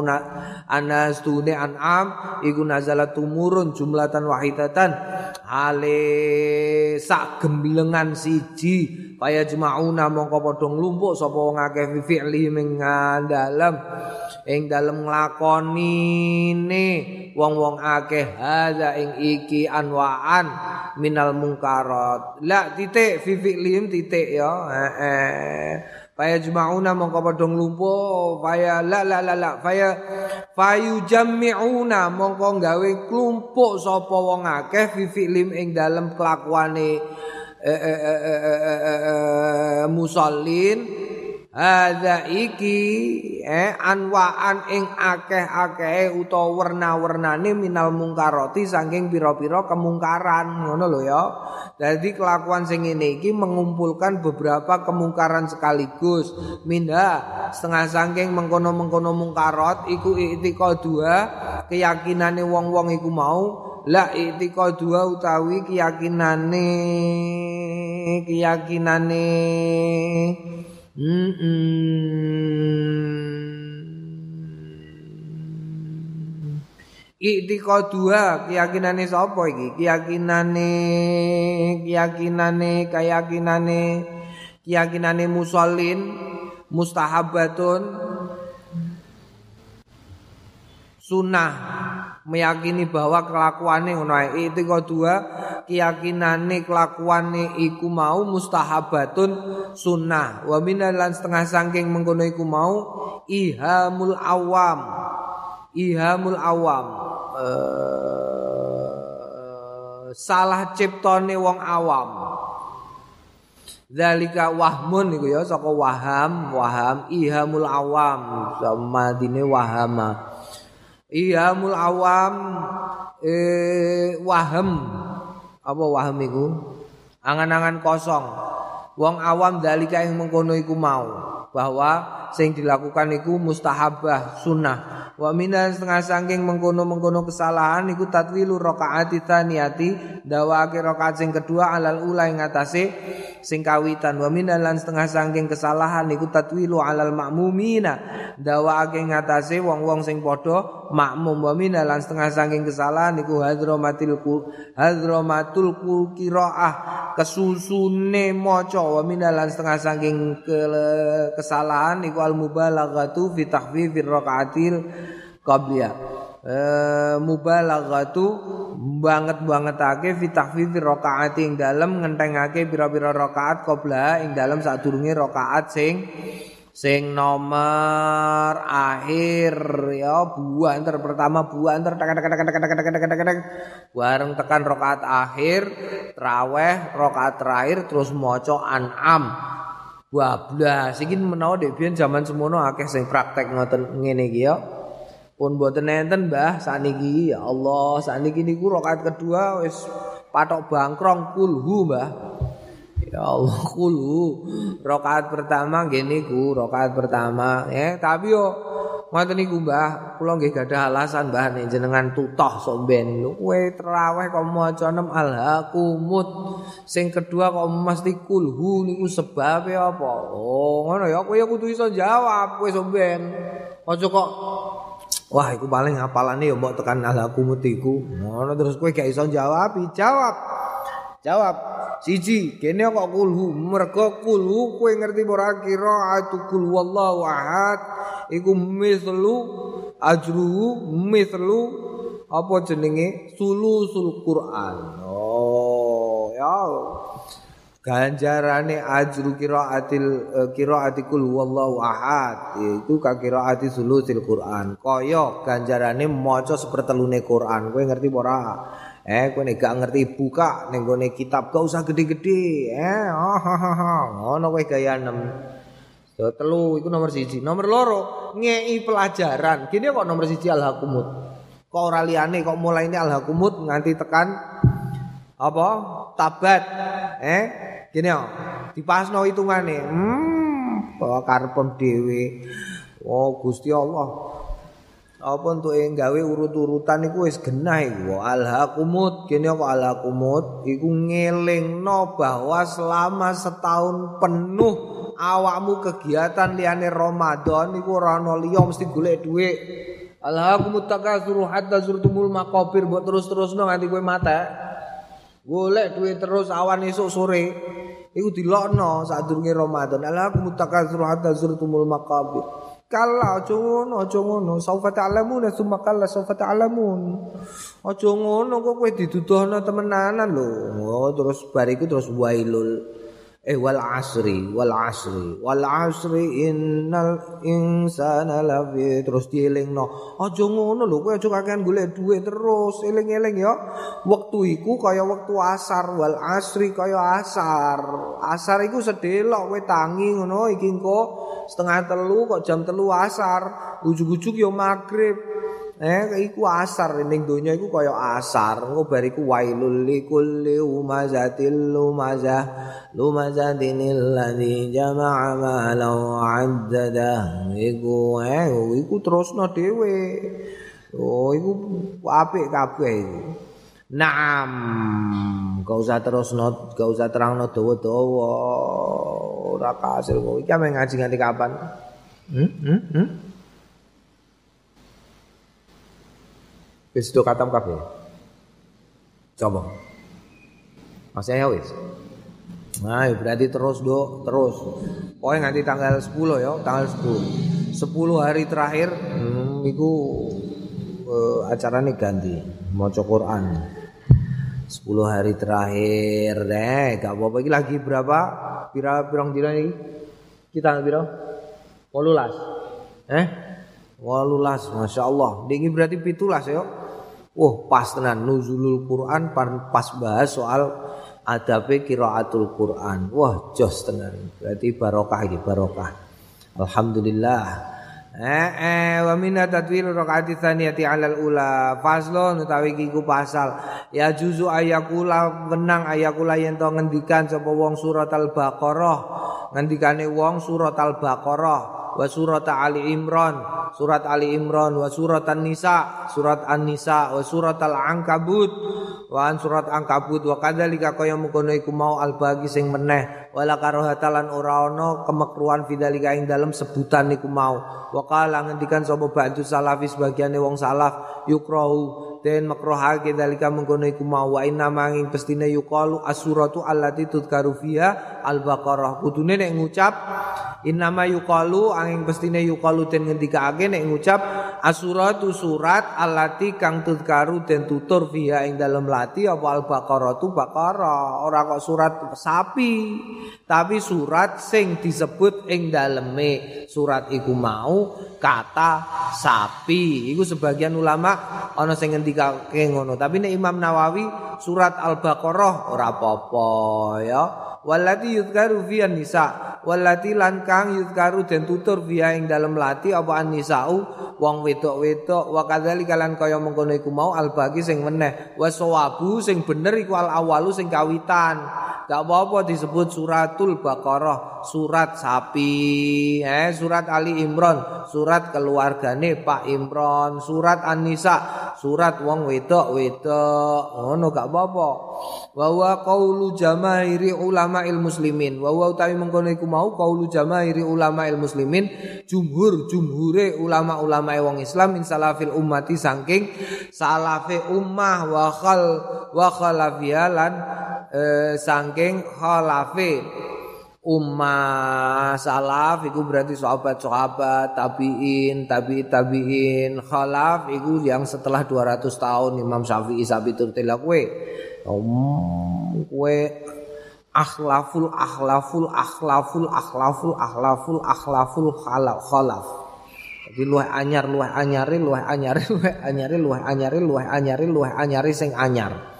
anastune an'am iku nazalat tumurun jumlatan wahidatan. Ale sak gemblengan siji Faya jema'una mongko padha nglumpuk sapa wong akeh fi'li ming dalem ing dalem nglakonine wong-wong akeh hadza ing iki anwaan minal mungkarat. La titik fi fi'lihim titik ya. Heeh. Faya jema'una mongko padha nglumpuk faya la la la la faya fayu jami'una mongko gawe klumpuk sapa wong akeh fi fi'lim ing dalem kelakuane musallin. Hadza iki eh anwaan ing akeh-akeh utawa werna-wernane minal mungkarati saking pira-pira kemungkaran. Ngono lho ya. Dadi kelakuan sing ngene iki mengumpulkan beberapa kemungkaran sekaligus. Minha setengah saking mengkono-mengkono mungkarat iku itika dua keyakinane wong-wong iku mau la dua utawi keyakinane keyakinane. Mm Itika dua keyakinane sapa iki? Keyakinane keyakinane keyakinane. Keyakinane musallin mustahabatun. Sunnah meyakini bahwa kelakuannya ngono ae. Itu dua keyakinane kelakuane iku mau mustahabatun sunnah. Wa lan setengah sangking mengkono iku mau ihamul awam. Ihamul awam. Uh, salah ciptone wong awam. Zalika wahmun iku ya saka waham, waham ihamul awam, sama dine wahama. Ihamul awam eh waham. Apa waham iku? Angan-angan kosong. Wong awam zalika yang mengkono iku mau bahwa sing dilakukan iku mustahabah sunnah wa minan setengah saking mengkono-mengkono kesalahan iku tatwilu rakaat tsaniyati dawake rakaat sing kedua alal ula ing atase sing kawitan. Wa minan setengah saking kesalahan iku tatwilu alal makmumina dawake ing atase wong-wong sing padha makmum. Wa minan setengah saking kesalahan iku hadromatil hadromatul qiraah kesusune maca. Wa minan lan setengah saking kesalahan iku al mubalaghatu fi tahfifir rakaatil qabliyah. E, mubalaghatu banget bangetake fi tahfifir rakaati ing dalem ngentengake pira-pira rakaat qabla ing dalem sadurunge rakaat sing sing nomor akhir. Ya buanter pertama buanter tekan tekan tekan tekan tekan tekan tekan bareng tekan rakaat akhir traweh rakaat terakhir terus maca an'am. Wablah, iki menawa dek biyen zaman semono akeh sing praktek ngoten ngene iki ya. Pun mboten enten Mbah saniki ya Allah, saniki niku rakaat kedua wis patok bangkrong kulhu Mbah. Ya Allah kulhu. Rakaat pertama nggih niku, rakaat pertama ya, tapi yo Ngoten niku Mbah, kula nggih gadah alasan Mbah nek jenengan tutoh sok ben. Kowe traweh kok maca nem alhaqumut. Sing kedua kok mesti kulhu niku sebabe apa? Oh, ngono ya kowe kudu iso jawab kowe sok ben. Aja kok Wah, iku paling hafalane ya mbok tekan alhaqumut iku. Ngono terus kowe gak iso jawab, jawab. Jawab. Siji, kene kok kulhu, mergo kulhu kowe ngerti ora kira atukul wallahu ahad iku mislu ajruhu mislu apa jenenge sulusul Quran. Oh, ya. Ganjarane ajru qiraatil uh, qiraatikul wallahu ahad itu ka qiraati sulusil Quran. Kaya ganjarane maca sepertelune Quran. Kowe ngerti ora? Eh, kowe nek gak ngerti buka ning gone kitab gak usah gede-gede. Eh, ha. Ngono kowe gaya nem. So, telu iku nomor siji. Nomor loro ngei pelajaran. Gini kok nomor siji al-hakumut. Kok ora liyane kok mulai ini al-hakumut nganti tekan apa? Tabat. Eh, gini kok. Dipasno hitungane. Hmm, bawa dhewe. Oh, Gusti Allah. apa untuk yang gawe urut-urutan iku wis genah iku alhaqumut kene kok alhaqumut iku ngelingno bahwa selama setahun penuh awakmu kegiatan liyane Ramadan iku ora ana liya mesti golek dhuwit alhaqumut takasuru hatta zurtumul maqabir mbok terus-terusno nganti kowe mate golek dhuwit terus awan esuk sore iku dilokno sadurunge Ramadan alhaqumut takasuru hatta zurtumul maqabir Kala aja ngono, aja ngono. Saufa ta'lamun summa kala saufa ta'lamun. Aja ngono kok kowe diduduhno temenanan lho. Oh, terus bariku terus wailul. Eh wal asri wal asri. Wal asri innal insana lafi. Terus dielingno. Aja ngono lho kowe aja kakean golek duit terus eling-eling ya. Wektu iku kaya wektu asar wal asri kaya asar. Asar iku sedelok kowe tangi ngono iki engko setengah telu kok jam telu asar. Ujug-ujug ya maghrib Eh iku asar ning donya iku kaya asar. Engko bariku wailul likulli umazatil lumazah. Lumazatinil ladzi jama'a malau 'addada. Iku eh iku terusno dhewe. Oh iku apik kabeh iku. Naam, gak usah terus not, gak usah terang not dawa-dawa. Ora kasil kok. Iki ngaji nganti kapan? Hmm? Hmm? Hmm? Wis do katam kabeh. Coba. Masih ya wis. Nah, berarti terus do, terus. Pokoknya nganti tanggal 10 ya, tanggal 10. 10 hari terakhir hmm, iku uh, acara nih ganti maca Quran. 10 hari terakhir deh gak apa-apa iki lagi berapa pira pirang dina iki kita pira 18 eh 18 Masya Allah ini berarti pitulas ya Wah pas tenan nuzulul Quran pas bahas soal adabe kiraatul Quran. Wah jos tenan. Berarti barokah iki barokah. Alhamdulillah. Eh, eh wa minna tatwil rakaati tsaniyati alal ula faslon utawi iki ku pasal ya juzu ayakula wenang ayakula yen to ngendikan sapa wong surat al-baqarah ngendikane wong surat al-baqarah wa surat ali imran surat ali imran wa surat an-nisa surat an-nisa wa surat al-ankabut wa surat ankabut wa kadzalika kaya mengkono iku mau al-bagi sing meneh wala karohatalan ora ana kemekruan fidalika ing dalem sebutan niku mau. Wa kala ngendikan sapa ba'du salafi sebagiane wong salaf yukrahu den makrohake dalika mengkono iku mau. Wa inna manging pestine yuqalu asuratu allati tudkaru fiha al-baqarah. Kudune nek ngucap innama yuqalu angin pestine yuqalu den ngendikake nek ngucap asuratu surat allati kang tudkaru den tutur fiha ing dalem lati apa al-baqarah? Tu baqarah. Ora kok surat sapi tapi surat sing disebut ing daleme. Surat iku mau kata sapi. Iku sebagian ulama ana sing ngendikake ngono. Tapi nek Imam Nawawi surat Al-Baqarah ora apa-apa ya walati yuzkaru fi nisa walati lan kang yuzkaru den tutur fi ing dalem lati apa an-nisa'u? Wong wedok-wedok wa kadzalika lan kaya mengkono iku mau al-baqi sing meneh. Wa sawabu sing bener iku al-awalu sing kawitan. Gak apa-apa disebut suratul baqarah surat sapi. Eh surat Ali Imran surat keluargane Pak Imran surat An-Nisa surat wong wedok-wedok. Ngono gak apa-apa. Wa wa qaulu jamaahiri ulama'il muslimin. Wa wa utawi mengkono iku mau qaulu jamaahiri ulama'il muslimin jumhur jumhure ulama-ulama wong Islam min salafil ummati saking salafe ummah wa khal wa khalafialan eh, saking khalafe ummah salaf iku berarti sahabat-sahabat tabiin tabi tabiin khalaf iku yang setelah 200 tahun Imam Syafi'i sabitur tilakwe um, kue akhlaful akhlaful akhlaful akhlaful akhlaful akhlaful khalaf khalaf. Jadi luwih anyar luwih anyari luwih anyari luwih anyari luwih anyari luwih anyari luwih anyari sing anyar.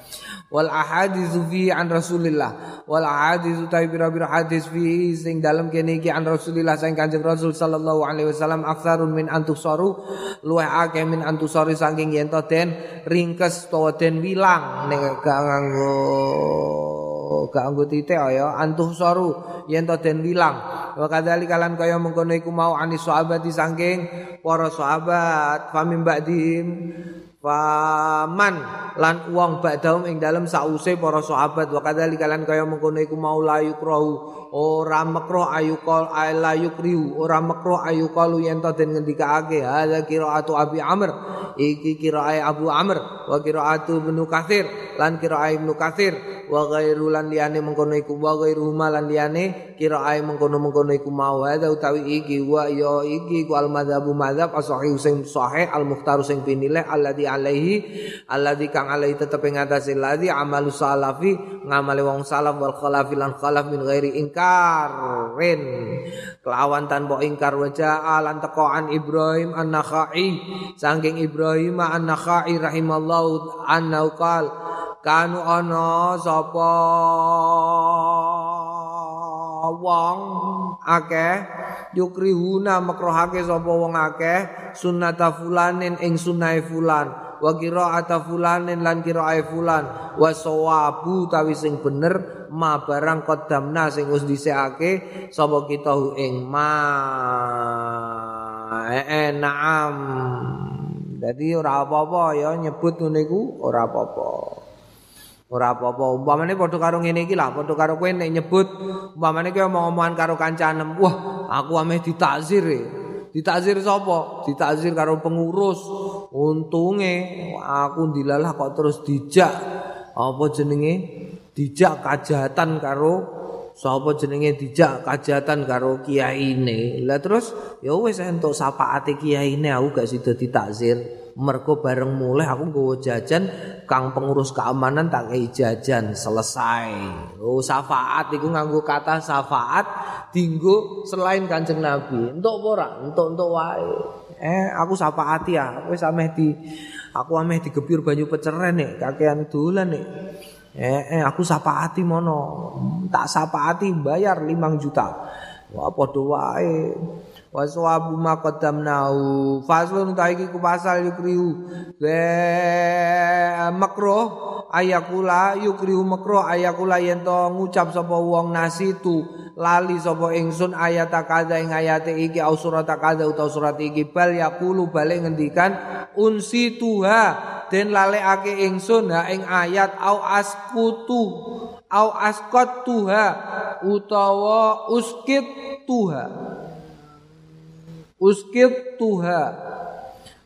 Wal ahaditsu fi an Rasulillah. Wal ahaditsu ta bira-bira hadis fi sing dalem kene iki an Rasulillah sing Kanjeng Rasul sallallahu alaihi wasallam aktsarun min antusaru luwih akeh min antusari saking yen to den ringkes utawa den wilang nek gak nganggo gak nganggo titik ya. Antuh saru yen to den wilang. Wa kadzali kalan kaya mengkono iku mau anis sahabati saking para sahabat. Famim ba'dihim Faman lan uang ba'daum ing dalam sause para sahabat. Wa kadzali kalan kaya mengkono iku mau layu krahu ora makro ayu kol la yukriu ora makro ayu kalu yen to den ngendikake hadza qiraatu Abi Amr. Iki qiraai Abu Amr wa qiraatu Ibnu Katsir lan qiraai Ibnu Katsir wa ghairu lan liyane mengkono iku wa ghairu lan liyane qiraai mengkono-mengkono iku mau. Hadza utawi iki wa ya iki ku al madzhabu madzhab as-sahih sing sahih al mukhtar sing pinilih alladzi alaihi alladzi kang alaihi tetep ing atase ladzi amalu salafi ngamale wong salaf wal khalafi lan khalaf min ghairi ingkarin kelawan tanpa ingkar wajah alan tekoan Ibrahim an-Nakhai. Saking Ibrahim an-Nakhai rahimallahu annahu qal kanu ana sapa wong akeh? Yukrihuna makrohake sapa wong akeh? Sunnata fulanin ing sunnahe fulan wa qira'ata fulanin lan qira'ae fulan wa sawabu tawi sing bener ma barang qaddamna sing wis dhisikake sapa kita ing ma eh naam dadi ora apa-apa ya nyebut ngene iku ora apa-apa Ora apa-apa. Umpamane padha karo ngene iki lah, padha karo kowe nek nyebut umpamane kowe omong-omongan karo kancanem, wah, aku ameh ditakzir e. Ditakzir sapa? Ditakzir karo pengurus. Untunge aku dilalah kok terus dijak apa jenenge? Dijak kajatan karo sapa jenenge dijak kajatan karo kiyaine. Lah terus ya wis entuk syafaate kiyaine aku gak sida ditakzir. mergo bareng mulai aku nggawa jajan kang pengurus keamanan tak kei jajan selesai oh syafaat iku nganggo kata syafaat dinggo selain kanjeng nabi entuk ora entuk entuk wae eh aku syafaati ya aku wis ameh di aku ameh digebir banyu peceren nek. Kakean dolan nek. Eh, eh aku syafaati mono. Tak syafaati bayar 5 juta. Wah padha wae wa sawabu ma qaddamnahu. Faslun ta iki ku pasal yukrihu. Wa makruh ayakula yukrihu makruh ayakula yen to ngucap sapa wong nasitu lali sapa ingsun ayat kadha ing ayat iki au surat kadha utawa surat iki bal yaqulu bali ngendikan unsi tuha den lalekake ingsun ha ing ayat au askutu au askot tuha utawa uskit tuha uskit tuha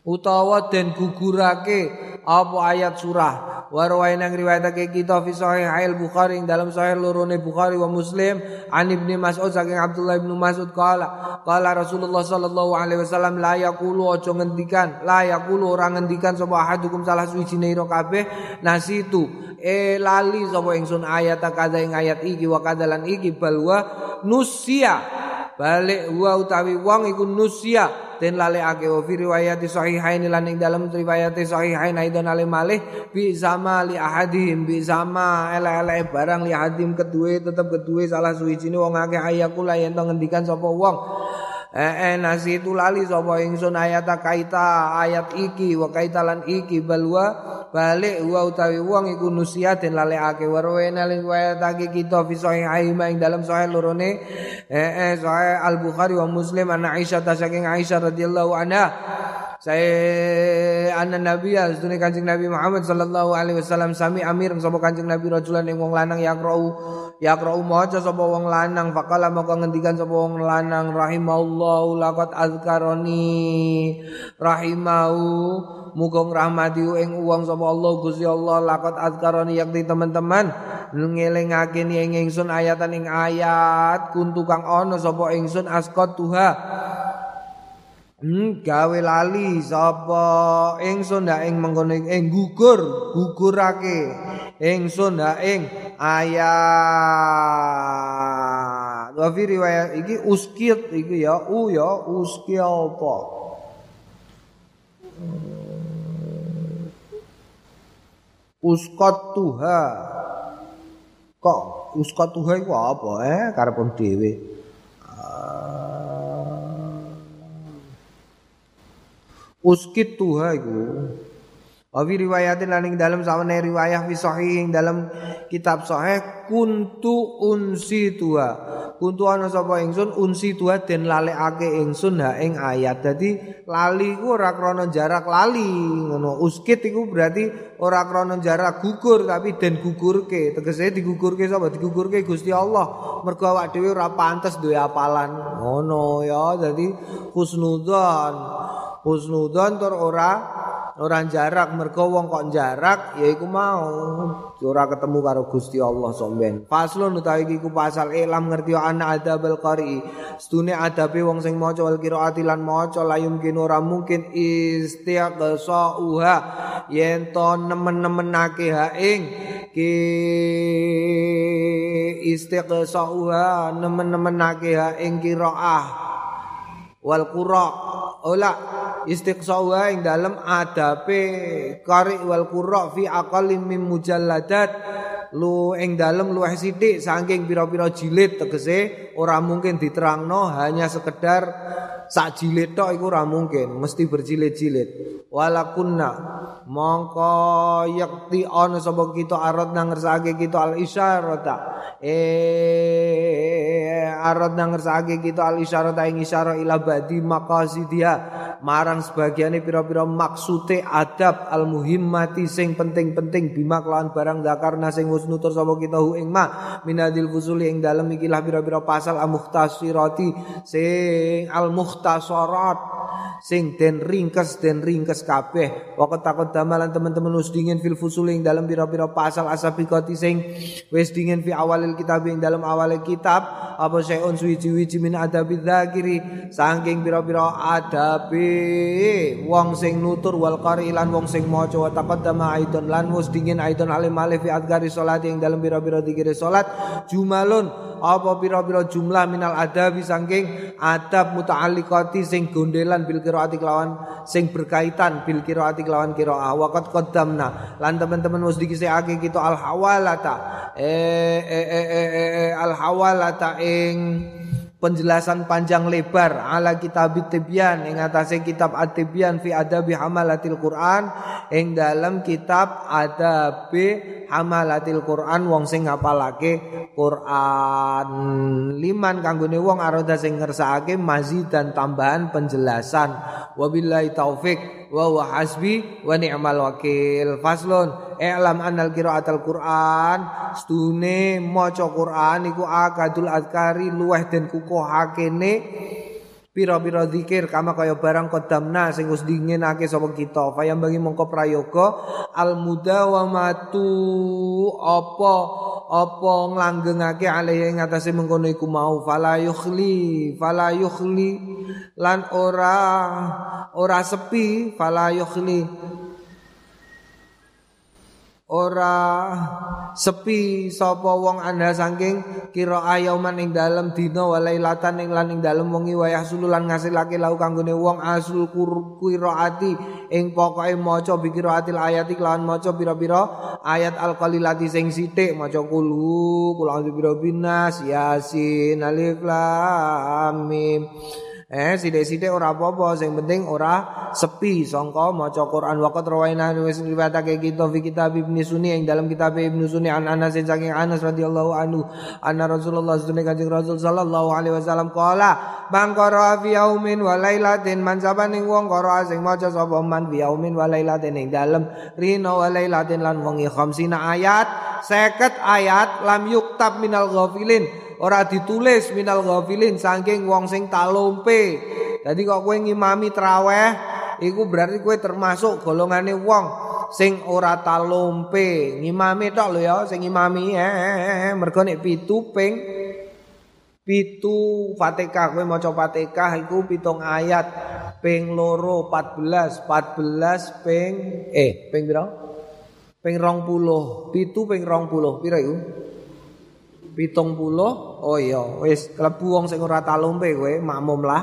utawa den gugurake apa ayat surah. Warwain yang riwayatake kita fi sahih al bukhari dalam sahih lorone bukhari wa muslim an ibni mas'ud saking abdullah ibnu mas'ud qala qala rasulullah sallallahu alaihi wasallam la yaqulu aja ngendikan la yaqulu ora ngendikan sapa ahadukum salah suci ira kabeh nasitu e lali sapa ingsun ayat kadha ing ayat iki wa kadalan iki balwa nusia balik wa utawi wong iku nusia den lalekake wa fi riwayat sahihain lan ing dalam riwayat sahihain aidan ale malih bi sama li ahadihim bi sama ele-ele barang li ahadim kedue tetep kedue salah suwijine wong akeh ayakula yen to ngendikan sapa wong Eh, eh nasi itu lali sapa ingsun ayat kaita ayat iki wa kaita lan iki balwa balik wa utawi wong iku den lalekake. Warwena ling wayatake kita fi sahih ing dalam sahih lorone. Eh eh sahih al bukhari wa muslim ana aisyah saking aisyah radhiyallahu anha. Saya anak nabi ya sedune nabi Muhammad sallallahu alaihi wasallam sami amir sapa kancing nabi rajulan wong lanang yakrau yakrau maca sapa wong lanang faqala maka ngendikan sapa wong lanang rahimallahu laqad azkaroni rahimau muga ngrahmati ing wong sapa Allah Gusti Allah laqad azkaroni yakti teman-teman ngelingake ing ingsun ayatan ing ayat kuntu kang ana sapa ingsun askot tuha Hmm, gawe lali sapa? Ingsun ndak ing mengkono ing gugur gugurake. Ingsun ndak ing ayat. Wa fi riwayat iki uskit iki ya u ya uski apa? Uskot tuha. Kok uskot tuha iku apa eh? Karepun dhewe uskit tuha iku Wa fi riwayatin lan ing dalam sawane riwayah fi sahih ing dalam kitab sahih kuntu unsi tua. Kuntu ana sapa ingsun unsi tua den lalekake ingsun ha ing ayat. Dadi lali ku ora krana jarak lali ngono. Uskit iku berarti ora krana jarak gugur tapi den gugurke. Tegese digugurke sapa? Digugurke Gusti Allah. Mergo awak dhewe ora pantes duwe apalan. Ngono ya. Dadi husnudzon. Husnudzon tur ora ora jarak mergo wong kok jarak ya iku mau. Ora ketemu karo Gusti Allah somben faslun utawi iki ku pasal ilam ngerti ana adabul qari. Stune adabe wong sing maca wal qiraati lan maca layum kene ora mungkin istiqsa uha. Yen to nemen-nemenake ha ing ki istiqsa uha nemen-nemenake ha ing qiraah wal qura. Ola istiqsawa ing dalam adabe qari wal qurra fi aqallim min mujalladat. Lu ing dalem luwih sithik saking pira-pira jilid tegese ora mungkin diterangno hanya sekedar sak jilid tok iku ora mungkin mesti berjilid-jilid. Walakunna mongko yakti ana sapa kita arad nang ngersake kita al isyarata eh arad nang ngersake kita al isyarata ing isyara ila badi maqasidia marang sebagiane pira-pira maksude adab al muhimmati sing penting-penting bima kelawan barang zakarna sing wis nutur sapa kita hu ing ma minadil fusuli ing dalem ikilah pira-pira pasal al muhtasirati sing al muhtasarat sing den ringkes den ringkes kabeh. Wakat takut damalan teman-teman wis dingin fil fusuling dalam pira-pira pasal asabikoti sing wis dingin fi awalil kitab ing dalam awal kitab apa sayun suwi-wiji min adabi dzakiri? Saking pira-pira adabi. Wong sing nutur wal qari lan wong sing maca wa taqaddama aidon lan wis dingin aidon alim alif fi adgari salat ing dalam pira-pira dikire salat. Jumalun apa pira-pira jumlah minal adabi saking adab muta'alliqati sing gondelan bil qiraati lawan sing berkaitan bil qiraati lawan qiraah. Waqat qaddamna. Lan teman-teman wis dikisihake kita al hawalata. Eh eh eh eh, eh, eh al hawalata ing penjelasan panjang lebar ala kitab tibyan ing atase kitab at-tibyan fi adabi hamalatil Quran ing dalam kitab adabi hamalatil Quran wong sing ngapalake Quran. Liman kanggone wong aroda sing ngersakake mazid dan tambahan penjelasan. Wabillahi taufik wa wa hasbi wa ni'mal wakil. Faslun i'lam annal qiraatul Qur'an. Stune maca Qur'an iku akadul azkari luweh den kukuhakene pira-pira zikir kama kaya barang kodamna sing wis dinginake sapa kita. Fayam bagi mongko prayoga al mudawamatu apa apa nglanggengake alih ing atase mengkono iku mau. Fala yukhli fala yukhli lan ora ora sepi fala yukhli ora sepi sapa wong anda saking kira ayauman ing dalem dina walailatan ing lan ing dalem wengi wayah sululan ngasilake lau kanggone wong asul qiraati ing pokoke maca bikiraatil ayati lawan maca pira-pira ayat alqalilati sing sithik. Maca kulu kula biro binas yasin alif lam mim Eh sithik-sithik ora apa-apa, sing penting ora sepi. Sangka maca Quran waqt rawaina wis riwayatake kita fi kitab Ibnu Sunni yang dalam kitab Ibnu Sunni an Anas saking Anas radhiyallahu anhu anna Rasulullah sallallahu alaihi Rasul sallallahu alaihi wasallam qala man qara fi yaumin wa lailatin man sabaning wong qara sing maca sapa man fi yaumin wa lailatin ing dalem rino wa lailatin lan wengi khamsina ayat 50 ayat lam yuktab minal ghafilin ora ditulis minal ghafilin saking wong sing talompe. Dadi kok kowe ngimami traweh iku berarti kowe termasuk golongane wong sing ora talompe. Ngimami tok lho ya sing ngimami mergo nek pitu ping pitu Fatihah kowe maca Fatihah iku pitung ayat ping loro 14 14 ping eh ping pira? Ping 20 pitu ping 20 pira iku? Pitung puluh? Oh iya wis klebu wong sing ora talumpe kowe makmum lah.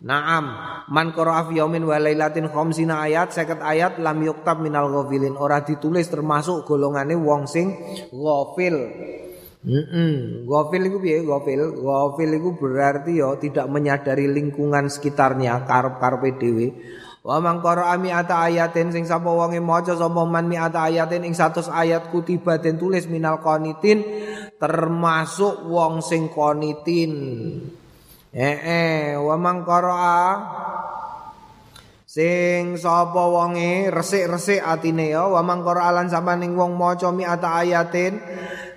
Naam man qara'a fi yaumin wa lailatin khamsina ayat 50 ayat lam yuktab minal ghafilin. Ora ditulis termasuk golongane wong sing ghafil. Heeh mm ghafil iku piye? Ghafil. Ghafil iku berarti ya tidak menyadari lingkungan sekitarnya karep-karepe dhewe. Wa man qara'a mi'ata ayatin sing sapa wonge maca sapa man mi'ata ayatin ing 100 ayat kutiba den tulis minal qanitin termasuk wong sing qanitin. Eh eh wa man sing sapa wonge resik-resik atine ya wa man qara'a lan sampaning wong maca mi'ata ayatin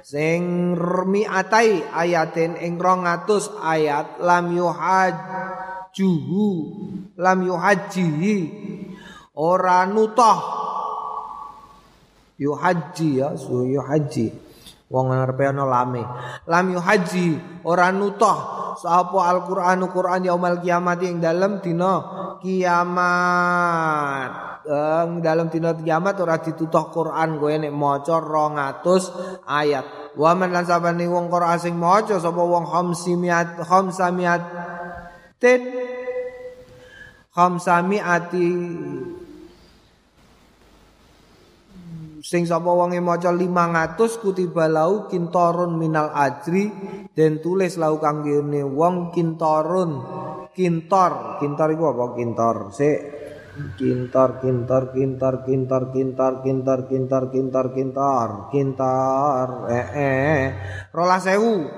sing mi'atai ayatin ing 200 ayat lam yuhaj juhu lam yuhaji ora nutah yuhaji ya su yuhaji wong ngarepe ana lame. Lam yuhaji ora nutah sapa Al-Qur'an Qur'an yaumal kiamat ing dalem dina kiamat. Ing dalem dina kiamat ora ditutuh Qur'an kowe nek maca 200 ayat. Wa man lan sabane wong Qur'an sing maca sapa wong khamsimiat khamsamiat. Ten khamsami ati sing sapa wonge maca 500 kutiba lau kintorun minal ajri den tulis lau kanggene wong kintorun. Kintor. Kintor iku apa? Kintor sik. Kintor kintor kintor kintor kintor kintor kintor kintor kintor kintor. Eh eh rolas sewu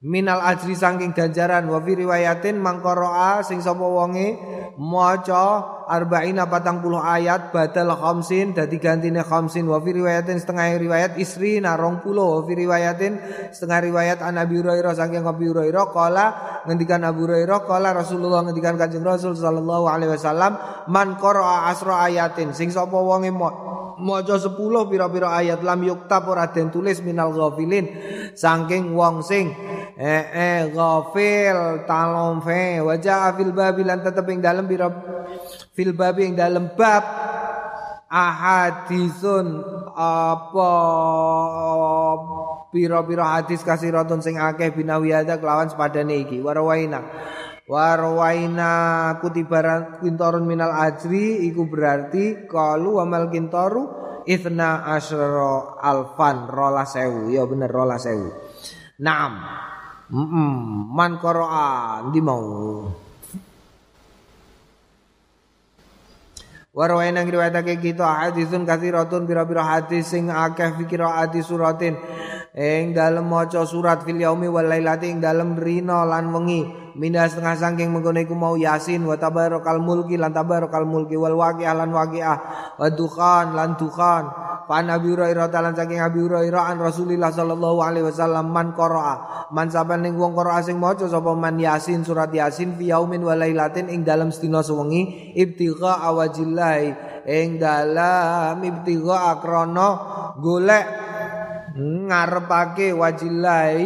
minal ajri saking ganjaran wa fi riwayatin mangkoroa sing sapa wonge maca arba'ina patang puluh ayat badal khamsin dadi gantine khamsin. Wa fi riwayatin setengah riwayat isri narong puluh. Wa fi riwayatin setengah riwayat an Abi Hurairah saking Abi Hurairah kala ngendikan Abu Hurairah kala Rasulullah ngendikan Kanjeng Rasul sallallahu alaihi wasallam man qara'a asra ayatin sing sapa wonge maca 10 pira-pira ayat lam yuktab ora den tulis minal ghafilin. Saking wong sing eh eh ghafil talom fe. Wajah fil babi lan tetep ing dalem pira fil babi ing dalem bab. Ahadisun apa pira-pira hadis kasiratun sing akeh binawiyada kelawan sepadane iki. Warwaina. Warwaina kutibaran kintorun minal ajri iku berarti kalu amal kintoru ifna asyara alfan rola sewu ya bener rola sewu naam Mm -mm. man qara'a ndi mau Warwain yang riwayatake kita hadisun kathiratun bira-bira hadis sing akeh fikira hadis suratin ing dalem maca surat fil yaumi wal lailati ing dalem rina lan wengi. Minda setengah sangking mengkono iku mau yasin wa tabarakal mulki lan tabarakal mulki wal waqi'ah lan waqi'ah wa dukhan lan dukhan. Fa Nabi Hurairah talan saking Abi Hurairah an Rasulillah sallallahu alaihi wasallam man qara'a. Man sapa ning wong qara'a sing maca sapa man Yasin surat Yasin fi yaumin wa lailatin ing dalem sedina sewengi ibtigha awajillah ing dalem ibtigha akrana golek ngarepake wajillah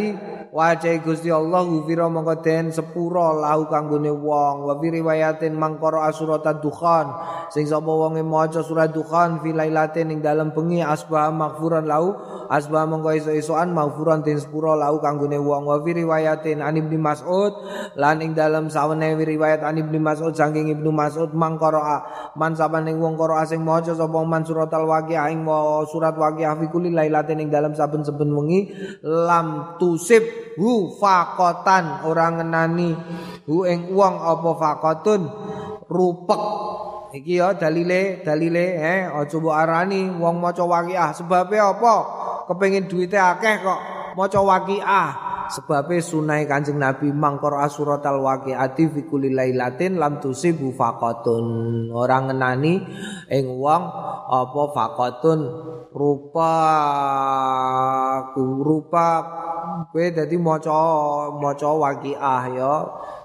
Wajah Gusti Allah gufira mongko den sepura lahu kanggone wong. Wa fi riwayatin mangkara surat dukhan. Sing sapa wonge maca surat dukhan fi lailatin ing dalem bengi asbah maghfuran lahu. Asbah mongko iso-isoan maghfuran den sepura lahu kanggone wong. Wa fi riwayatin an ibnu mas'ud lan ing dalem sawene riwayat an ibnu mas'ud saking ibnu mas'ud mangkara man sapane wong qara sing maca sapa man surat al waqiah ing surat waqiah fi kulli lailatin ing dalem saben-saben wengi lam tusib hu fakotan orang ngenani. Hu ing wong apa fakotun? Rupek. Iki ya dalile dalile eh aja arani. Wong maca waqiah. Sebabe apa? Kepengin duwite akeh kok. Maca waqiah sebabe sunai Kanjeng Nabi mangkor asuratal waqiati fi kulli lailatin lam tusibu faqatun. Orang ngenani ing wong apa faqatun rupa rupa kowe dadi maca maca waqiah ya.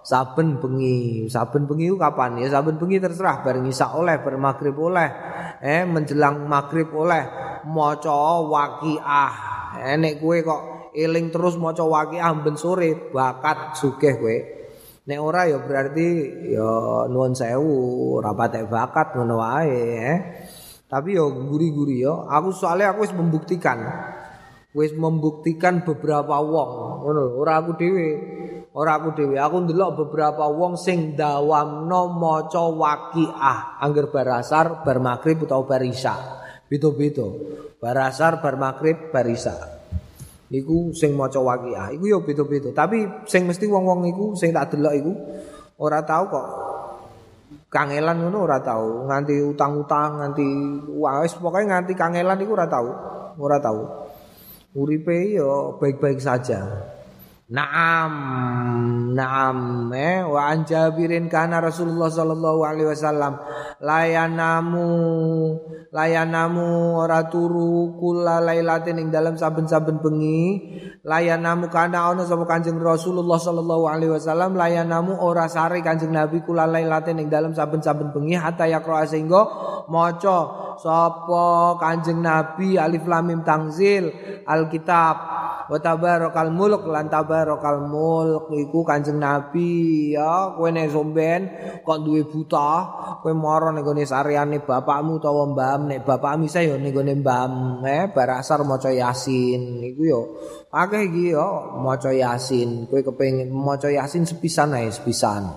Saben bengi saben bengi kapan? Ya saben bengi terserah bareng isa oleh bareng maghrib oleh eh menjelang maghrib oleh maca waqiah. Eh nek kowe kok eling terus maca waqiah ben sore bakat sugih kowe. Nek ora ya berarti ya nuwun sewu ora patek bakat ngono wae eh. Tapi yo guri-guri yo aku soalnya aku wis membuktikan wis membuktikan beberapa wong ngono ora aku dhewe ora aku dhewe. Aku ndelok beberapa wong sing dawamno maca waqiah angger barasar bar maghrib utawa bar isya. Beda-beda. Barasar bar maghrib bar isya iku sing maca waqiah. Iku ya beda-beda. Tapi sing mesti wong-wong iku sing tak delok iku ora tau kok kangelan ngono ora tau. Nganti utang-utang nganti wis pokoke nganti kangelan iku ora tau. Ora tau. Uripe yo baik-baik saja. Naam, naam, eh, wa an Jabirin kana Rasulullah sallallahu alaihi wasallam. Layanamu, layanamu ora turu kula lailatin ing dalam saben-saben bengi, layanamu kana ana sapa Kanjeng Rasulullah sallallahu alaihi wasallam. Layanamu ora sare Kanjeng Nabi kula lailatin ing dalam saben-saben bengi. Hatta yakra sehingga maca sapa Kanjeng Nabi alif lam mim tanzil alkitab. Wa tabarakal mulk lan tabarakal mulk iku Kanjeng Nabi. Ya kowe nek somben kok duwe buta? Kowe mara ning gone sareane bapakmu utawa mbam nek bapak misa ya ning gone mbam eh barasar maca yasin. Iku ya akeh iki ya maca yasin. Kowe kepengin maca yasin sepisan ae sepisan.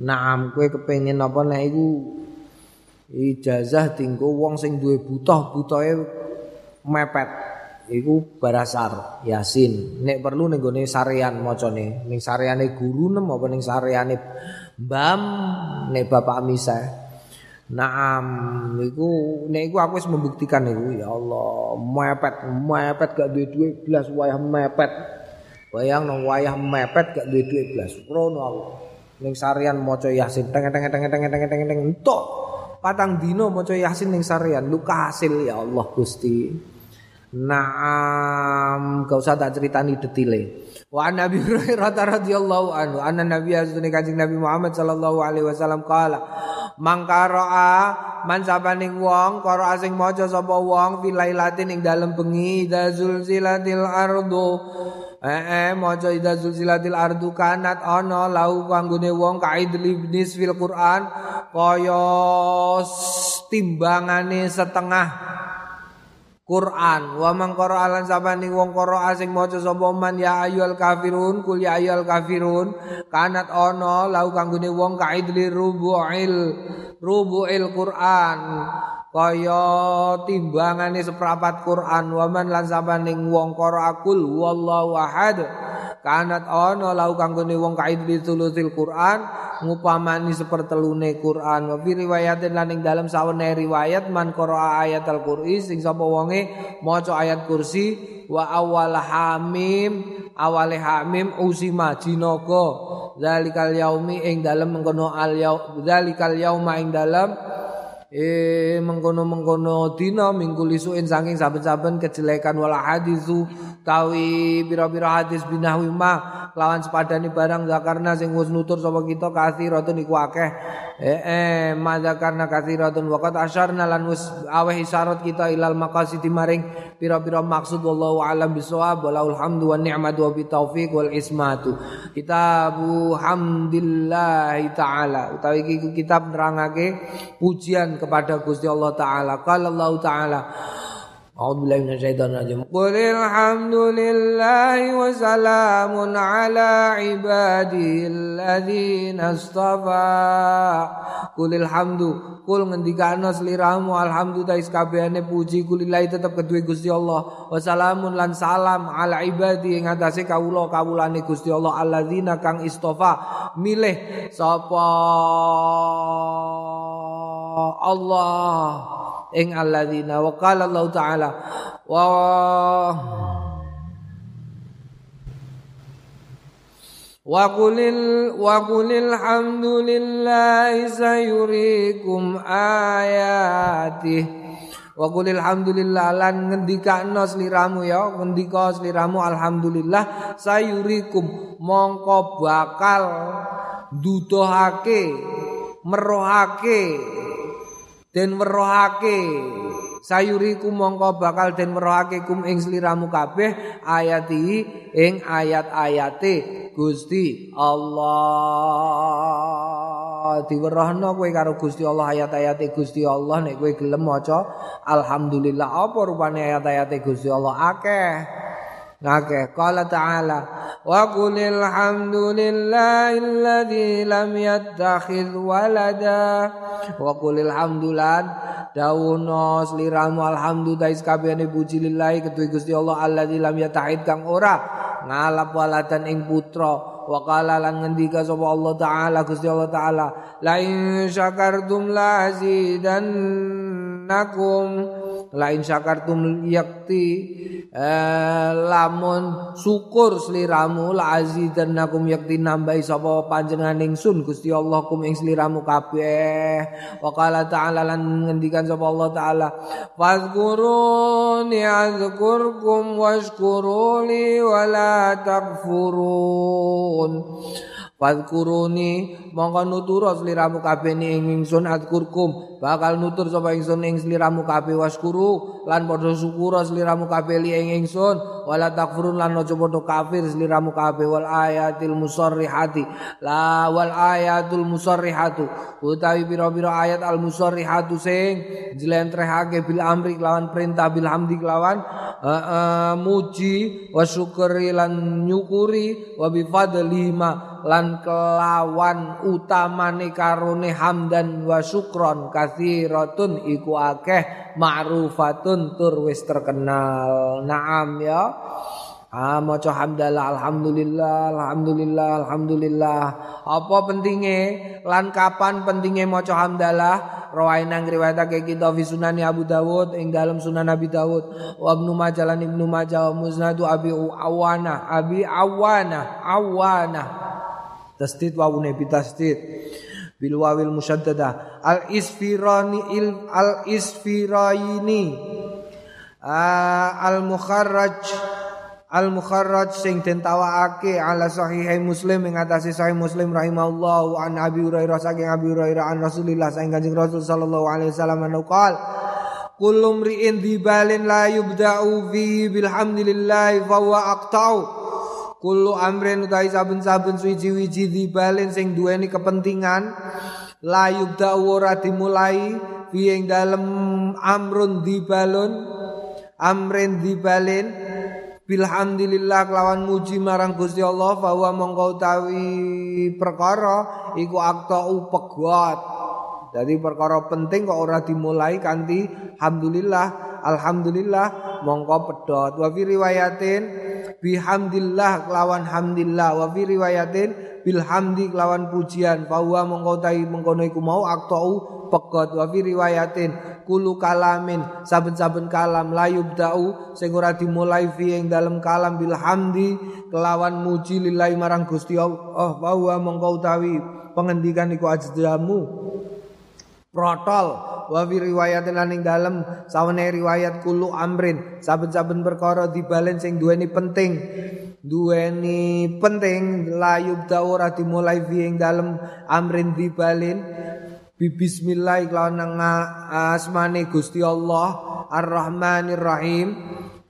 Naam kowe kepengin apa nek iku? Ijazah tinggo wong sing duwe buta butahe mepet iku barasar yasin. Nek perlu ning gone sarean macane ning sareane guru nem apa ning sareane mbam nek bapak misa Naam iku nek iku aku wis membuktikan iku ya Allah mepet mepet gak duwe duit blas wayah mepet. Bayang nang wayah mepet gak duwe duit blas. Krono aku. Ning sarian maca yasin teng teng teng teng teng teng teng entuk. Patang dino maca yasin ning sarian lu kasil ya Allah Gusti Naam gak usah tak ceritani detile Wa Nabi Hurairah radhiyallahu anhu anna Nabi azuni kanjeng Nabi Muhammad sallallahu alaihi wasallam kala mangkaroa man sabaning wong karo asing maca sapa wong filailatin ing dalem bengi dazul zilatil ardu. Eh, eh maca idza zulzilatil ardu kanat ana lau kanggone wong kaidli ibnis fil Quran kaya timbangane setengah Quran. Wa man qara alan sabani wong qara asing maca sapa man ya ayyul kafirun kul ya ayyul kafirun kanat ana lau kanggone wong kaidli rubu'il rubu'il Quran kaya timbangane seprapat Quran waman lan sabaning wong karo akul wallahu ahad. Kanat ana lau kanggone wong kaid ditulusil Quran ngupamani sepertelune Quran. Wa riwayatin lan ing dalem sawene riwayat man karo ayat al-Qur'an sing sapa wonge maca ayat kursi wa awal hamim awale hamim usima jinaga. Zalikal yaumi ing dalem mengkono al yaum zalikal yauma ing dalem eh mengkono-mengkono dina minggu lisuin saking saben-saben kejelekan wala hadisu tawi pira-pira hadis binahwi ma lawan sepadani barang zakarna sing wis nutur sapa kita kathiratun iku akeh. Eh eh ma zakarna kathiratun waqat asyarna lan wis aweh isyarat kita ilal maqasid maring pira-pira maksud wallahu alam bisawab walaul hamdu wan ni'matu wa bitaufiq wal ismatu. Kitabu hamdillah taala utawi iki kitab nerangake pujian kepada Gusti Allah taala. Qala Allah taala A'udzu billahi minasyaitonir rajim. Qul alhamdulillahi wa salamun ala ibadilladzina istafa. Qul alhamdu kul ngendikano sliramu alhamdu ta kabehane puji kulillahi tetep kedue Gusti Allah. Wa salamun lan salam ala ibadi ing atase kawula kawulane Gusti Allah alladzina kang istafa milih sapa Allah ing alladzina. Wa qala Allah taala wa wa qulil wa qulil hamdulillahi sayurikum ayati. Wa qulil hamdulillah lan ngendikano sliramu ya ngendika sliramu alhamdulillah sayurikum. Mongko bakal duduhake merohake den werohake sayuriku mongko bakal den werohake kum ing sliramu kabeh ayati ing ayat-ayate. Gusti Allah. Diwerohno kowe karo Gusti Allah ayat-ayate Gusti Allah nek kowe gelem maca alhamdulillah. Apa rupane ayat-ayate Gusti Allah? Akeh Oke, qala ta'ala wa qulil hamdulillahilladzi lam yattakhidh walada. Wa qulil hamdulan dawuno sliramu alhamdulillah kabehane puji lillahi ketuwi Gusti Allah alladzi lam yattakhidh kang ora ngalap waladan ing putra. Wa lan ngendika sapa Allah taala Gusti Allah taala la in syakartum la azidannakum la in syakartum yakti eh, lamun syukur sliramu la azidannakum yakti nambahi sapa panjenengan ingsun Gusti Allah kum ing sliramu kabeh. Wa qala ta'ala lan ngendikan sapa Allah taala fazkuruni azkurkum washkuruli wala takfurun Fadkuruni mongko nutur sliramu kabeh ing ingsun adkurkum bakal nutur sapa ingsun ing sliramu kabeh waskuru lan padha syukur sliramu kabeh li ing ingsun. Wala takfurun lan aja padha kafir sliramu kabeh. Wal ayatil musarrihati. La wal ayatul musarrihatu. Utawi pira-pira ayat al musarrihatu sing jlentrehake bil amri lawan perintah bil hamdi lawan uh, uh, muji wa syukri lan nyukuri wa bi fadlima lan kelawan utamane karone hamdan wa syukron kathiratun iku akeh ma'rufatun tur wis terkenal. Naam ya. Ah maca hamdalah alhamdulillah alhamdulillah alhamdulillah. Apa pentinge lan kapan pentinge maca hamdalah? Rawain nang riwayatake kita fi sunani Abu Dawud ing dalam sunan Nabi Dawud. Wa Ibnu Majah lan Ibnu Majah Musnadu Abi Awana Abi Awana Awana tasdid wawune bitasdid bil wawil musyaddadah al isfirani il al isfiraini al mukharraj. Al mukharraj sing den tawakake ala sahih muslim ing atase sahih muslim rahimahullah an abi hurairah saking abi hurairah an rasulillah saking kanjeng rasul sallallahu alaihi wasallam qol kullu mri'in dibalin la yubda'u fi bilhamdilillah fa huwa aqta'u kullu amrin utawi saben-saben suci-wiji dibalin sing duweni kepentingan la yubda'u ora dimulai ing dalem amrun dibalun amrin dibalin Bilhamdulillah kelawan muji marang Gusti Allah bahwa mongko utawi perkara iku akta upegot. Jadi perkara penting kok ora dimulai kanthi alhamdulillah, alhamdulillah mongko pedot. Wa fi riwayatin bihamdillah kelawan hamdillah. Wa fi riwayatin bilhamdi kelawan pujian. Bahwa mongko utawi mengkono iku mau akta pegot. Wa fi riwayatin kulu kalamin saben-saben kalam layub da'u sing ora dimulai fi ing dalem kalam bil hamdi kelawan muji lillahi marang Gusti Allah. Bahwa mongko utawi pengendikan iku ajdamu protol wa fi riwayatin lan ing dalem sawene riwayat kulu amrin saben-saben perkara dibalen sing duweni penting. Duweni penting layub da'u ora dimulai fi ing dalem amrin dibalen. Bismillah kelawan nang asmane Gusti Allah Ar-Rahmanir Rahim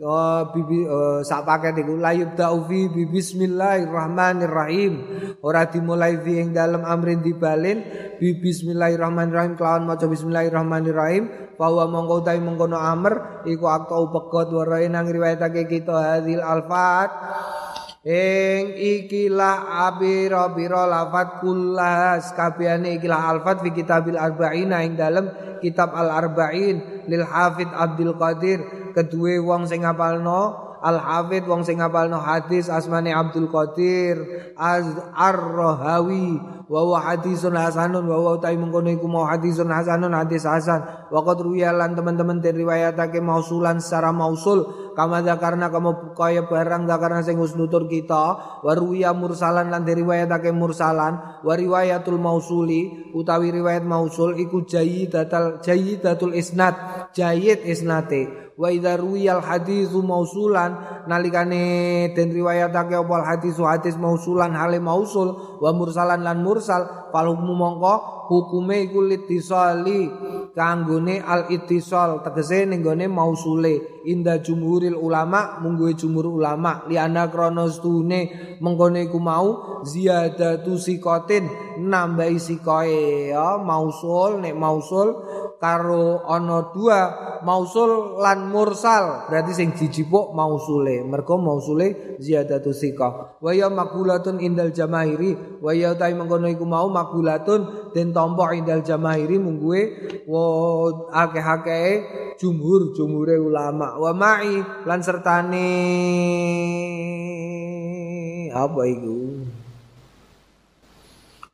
Oh, bibi uh, sak paket iku. Layub daufi bi bismillahirrahmanirrahim. Ora dimulai fi ing dalem amrin dibalin bi bismillahirrahmanirrahim kelawan maca bismillahirrahmanirrahim. Bahwa mongko utawi mengkono amr iku akta pegot warai nang riwayatake kita hadil alfat. Ing ikilah abira-bira lafat kullas. Kabehane ikilah alfat fi kitabil arba'in ing dalam kitab al arba'in lil hafid Abdul Qadir kedue wong sing ngapalno Al Hafid wong sing ngapalno hadis asmane Abdul Qadir Az Ar-Rahawi wa wa hadisun hasanun wa wa utai mengkono iku mau hadisun hasanun hadis hasan. Wa qad lan teman-teman riwayatake mausulan secara mausul kama karena kamu kaya barang karena sing nutur kita wa mursalan lan riwayatake mursalan wa riwayatul mausuli utawi riwayat mausul iku jayyidatul jayyidatul isnad jayyid isnate. Wa idza ruwiyal haditsu mausulan nalikane den riwayatake apa hadis hadis mausulan hale mausul wa mursalan lan mursal hukmu mongko hukume iku litisali kanggone al ittisal tegese ning mausule. Inda jumhuril ulama mungguhe jumhur ulama. Li ana krana stune mengkone iku mau ziyadatu sikotin nambahi sikoe. Ya mausul nek mausul karo ana dua mausul lan mursal. Berarti sing dijipuk mausule. Mergo mausule ziyadatu sikah. Wa ya makulatun indal jamaahiri. Wa ya ta mengkono iku mau makulatun den tampa indal jamaahiri mungguwe wa akeh-akeh jumhur jumhure ulama. Wa ma'i lan sertane apa iku?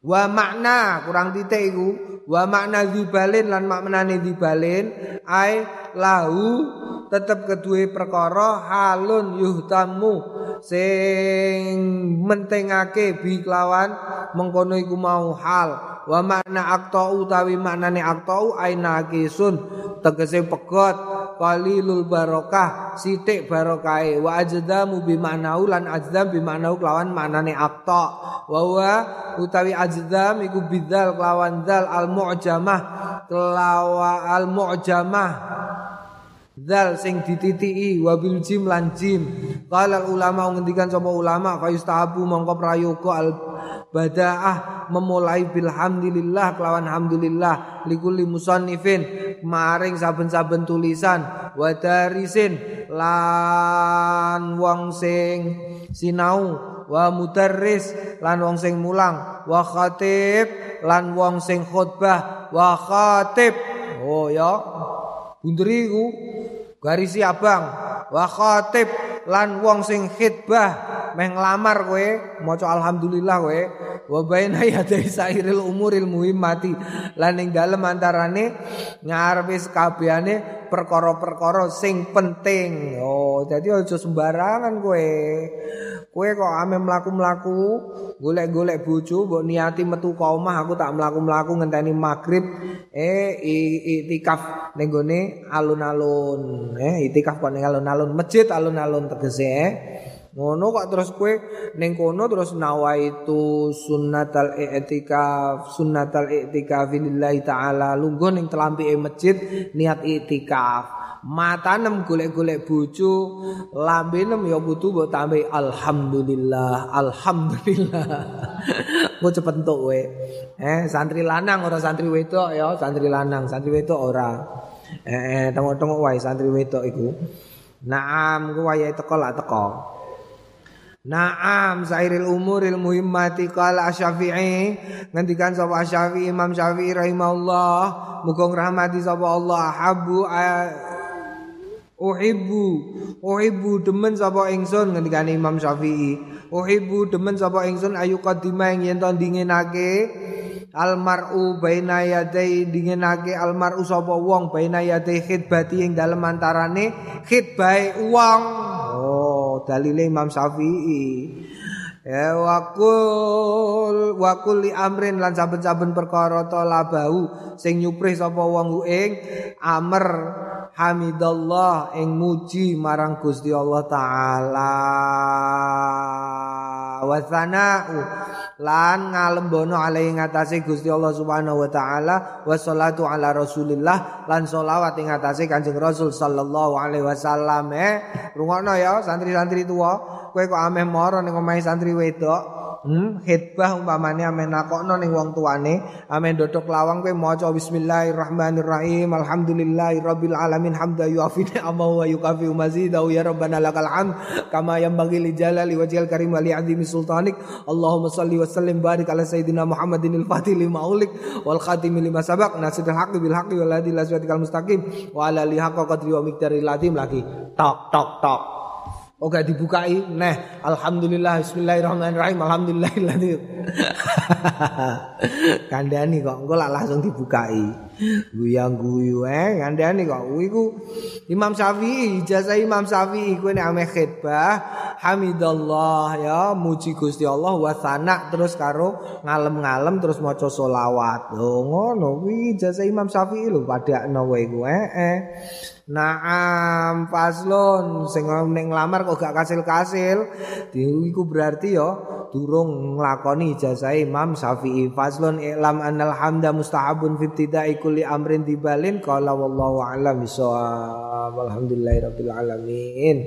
Wa makna kurang titik iku. Wa makna dibalin lan maknane dibalin ai lahu tetep kedue perkara halun yuhtamu sing mentingake bi kelawan mengkono iku mau hal wa makna akta utawi maknane akta aina kisun. Tegese pegot qalilul barokah sithik barokahe. Wa ajdamu bi ma'nau lan ajdam bi ma'nau kelawan maknane akta wa wa utawi ajdam iku bidzal kelawan dzal al mu'jamah kelawa al mu'jamah Zal sing dititiki wabil jim lan jim. Qala ulama ngendikan sapa ulama fa yustahabu mongko prayoga al badaah memulai bilhamdulillah kelawan hamdulillah likulli musannifin maring saben-saben tulisan wadarisin lan wong sing sinau wa mudarris lan wong sing mulang wa khatib lan wong sing khutbah wa khatib oh ya bunderiku garisi abang. Wa khatib lan wong sing khitbah meh nglamar kowe maca alhamdulillah kowe wa baina yadai sairil umuril muhimmati. Lan ing dalem antarane ngarepe kabehane perkara-perkara sing penting. Oh dadi aja sembarangan kowe. Kowe kok ame mlaku-mlaku, golek-golek bojo, mbok niati metu ka omah, aku tak mlaku-mlaku ngenteni magrib, eh itikaf ning alun-alun, eh itikaf kok ning alun-alun, masjid alun-alun tegese, eh. Ngono kok terus kowe ning kono terus nawaitu sunnatal i'tikaf, sunnatal i'tikaf lillahi taala, lungguh ning telampike masjid niat i'tikaf. Matanem golek-golek bojo, lambene ya kudu mbok tambahi alhamdulillah, alhamdulillah. Mbok cepet entuk kowe. Eh santri lanang ora santri wedok ya, santri lanang, santri wedok ora. Eh, eh tengok-tengok wae santri wedok iku. Naam ku wayahe teko lak teko. Naam sairil umuril muhimmati qala Asy-Syafi'i ngendikan sapa Asy-Syafi'i Imam Syafi'i rahimahullah. Muga ngrahmati sapa Allah. Habu uhibbu. Uhibbu demen sapa ingsun ngendikane Imam Syafi'i. Uhibbu demen sapa ingsun ayu qadima yen to dingenake almar'u baina yadai dingenake almar'u sapa wong baina yadai khidbati ing dalem antarane khidbahe wong Oh, dalile Imam Syafi'i. Ya wakul wakul li amrin lan saben-saben perkara ta labau sing nyuprih sapa wong ing amr. Hamidallah ing muji marang Gusti Allah taala. Wa sana'u lan ngalembono alai ngatasé Gusti Allah Subhanahu wa taala. Wa salatu ala Rasulillah lan selawat ing ngatasé Kanjeng Rasul sallallahu alaihi wasallam. Eh rungokno ya santri-santri tua kowe kok ameh mara ning omahe santri wedok Hmm, khidbah umpamane ame nakokno ning wong tuane, ame ndodok lawang kowe maca bismillahirrahmanirrahim, alhamdulillahirabbil alamin hamda yuafi amma wa yukafi mazidahu ya rabbana lakal hamd kama yanbaghi li jalali wajhil karim wa li azimi sultanik. Allahumma salli wa sallim barik ala sayidina Muhammadin al-fatih lima ulik wal khatim lima sabaq nasrul haqqi bil haqqi wal hadi ila mustaqim wa ala li haqqa qadri wa miqdaril azim lagi. Tok tok tok. Oke dibukai, neh, alhamdulillah, bismillahirrahmanirrahim, alhamdulillah, kandani kok, engko langsung dibukai, guyang guyu, eh, kandani kok, wiku Imam Syafi'i, ijazah Imam Syafi'i, kue ini ame khidbah, hamidallah, ya, muji gusti Allah, wasana, terus karo ngalem-ngalem, terus moco solawat, oh, ngono, ijazah Imam Syafi'i, lo, pada nawa iku, eh, eh, Naam faslon sing ning nglamar kok gak kasil-kasil. Iku berarti ya durung nglakoni ijazah Imam Syafi'i. Faslon i'lam annal hamda mustahabun fi ibtida'i kulli amrin dibalin qala wallahu a'lam bisawab alhamdulillahirabbil alamin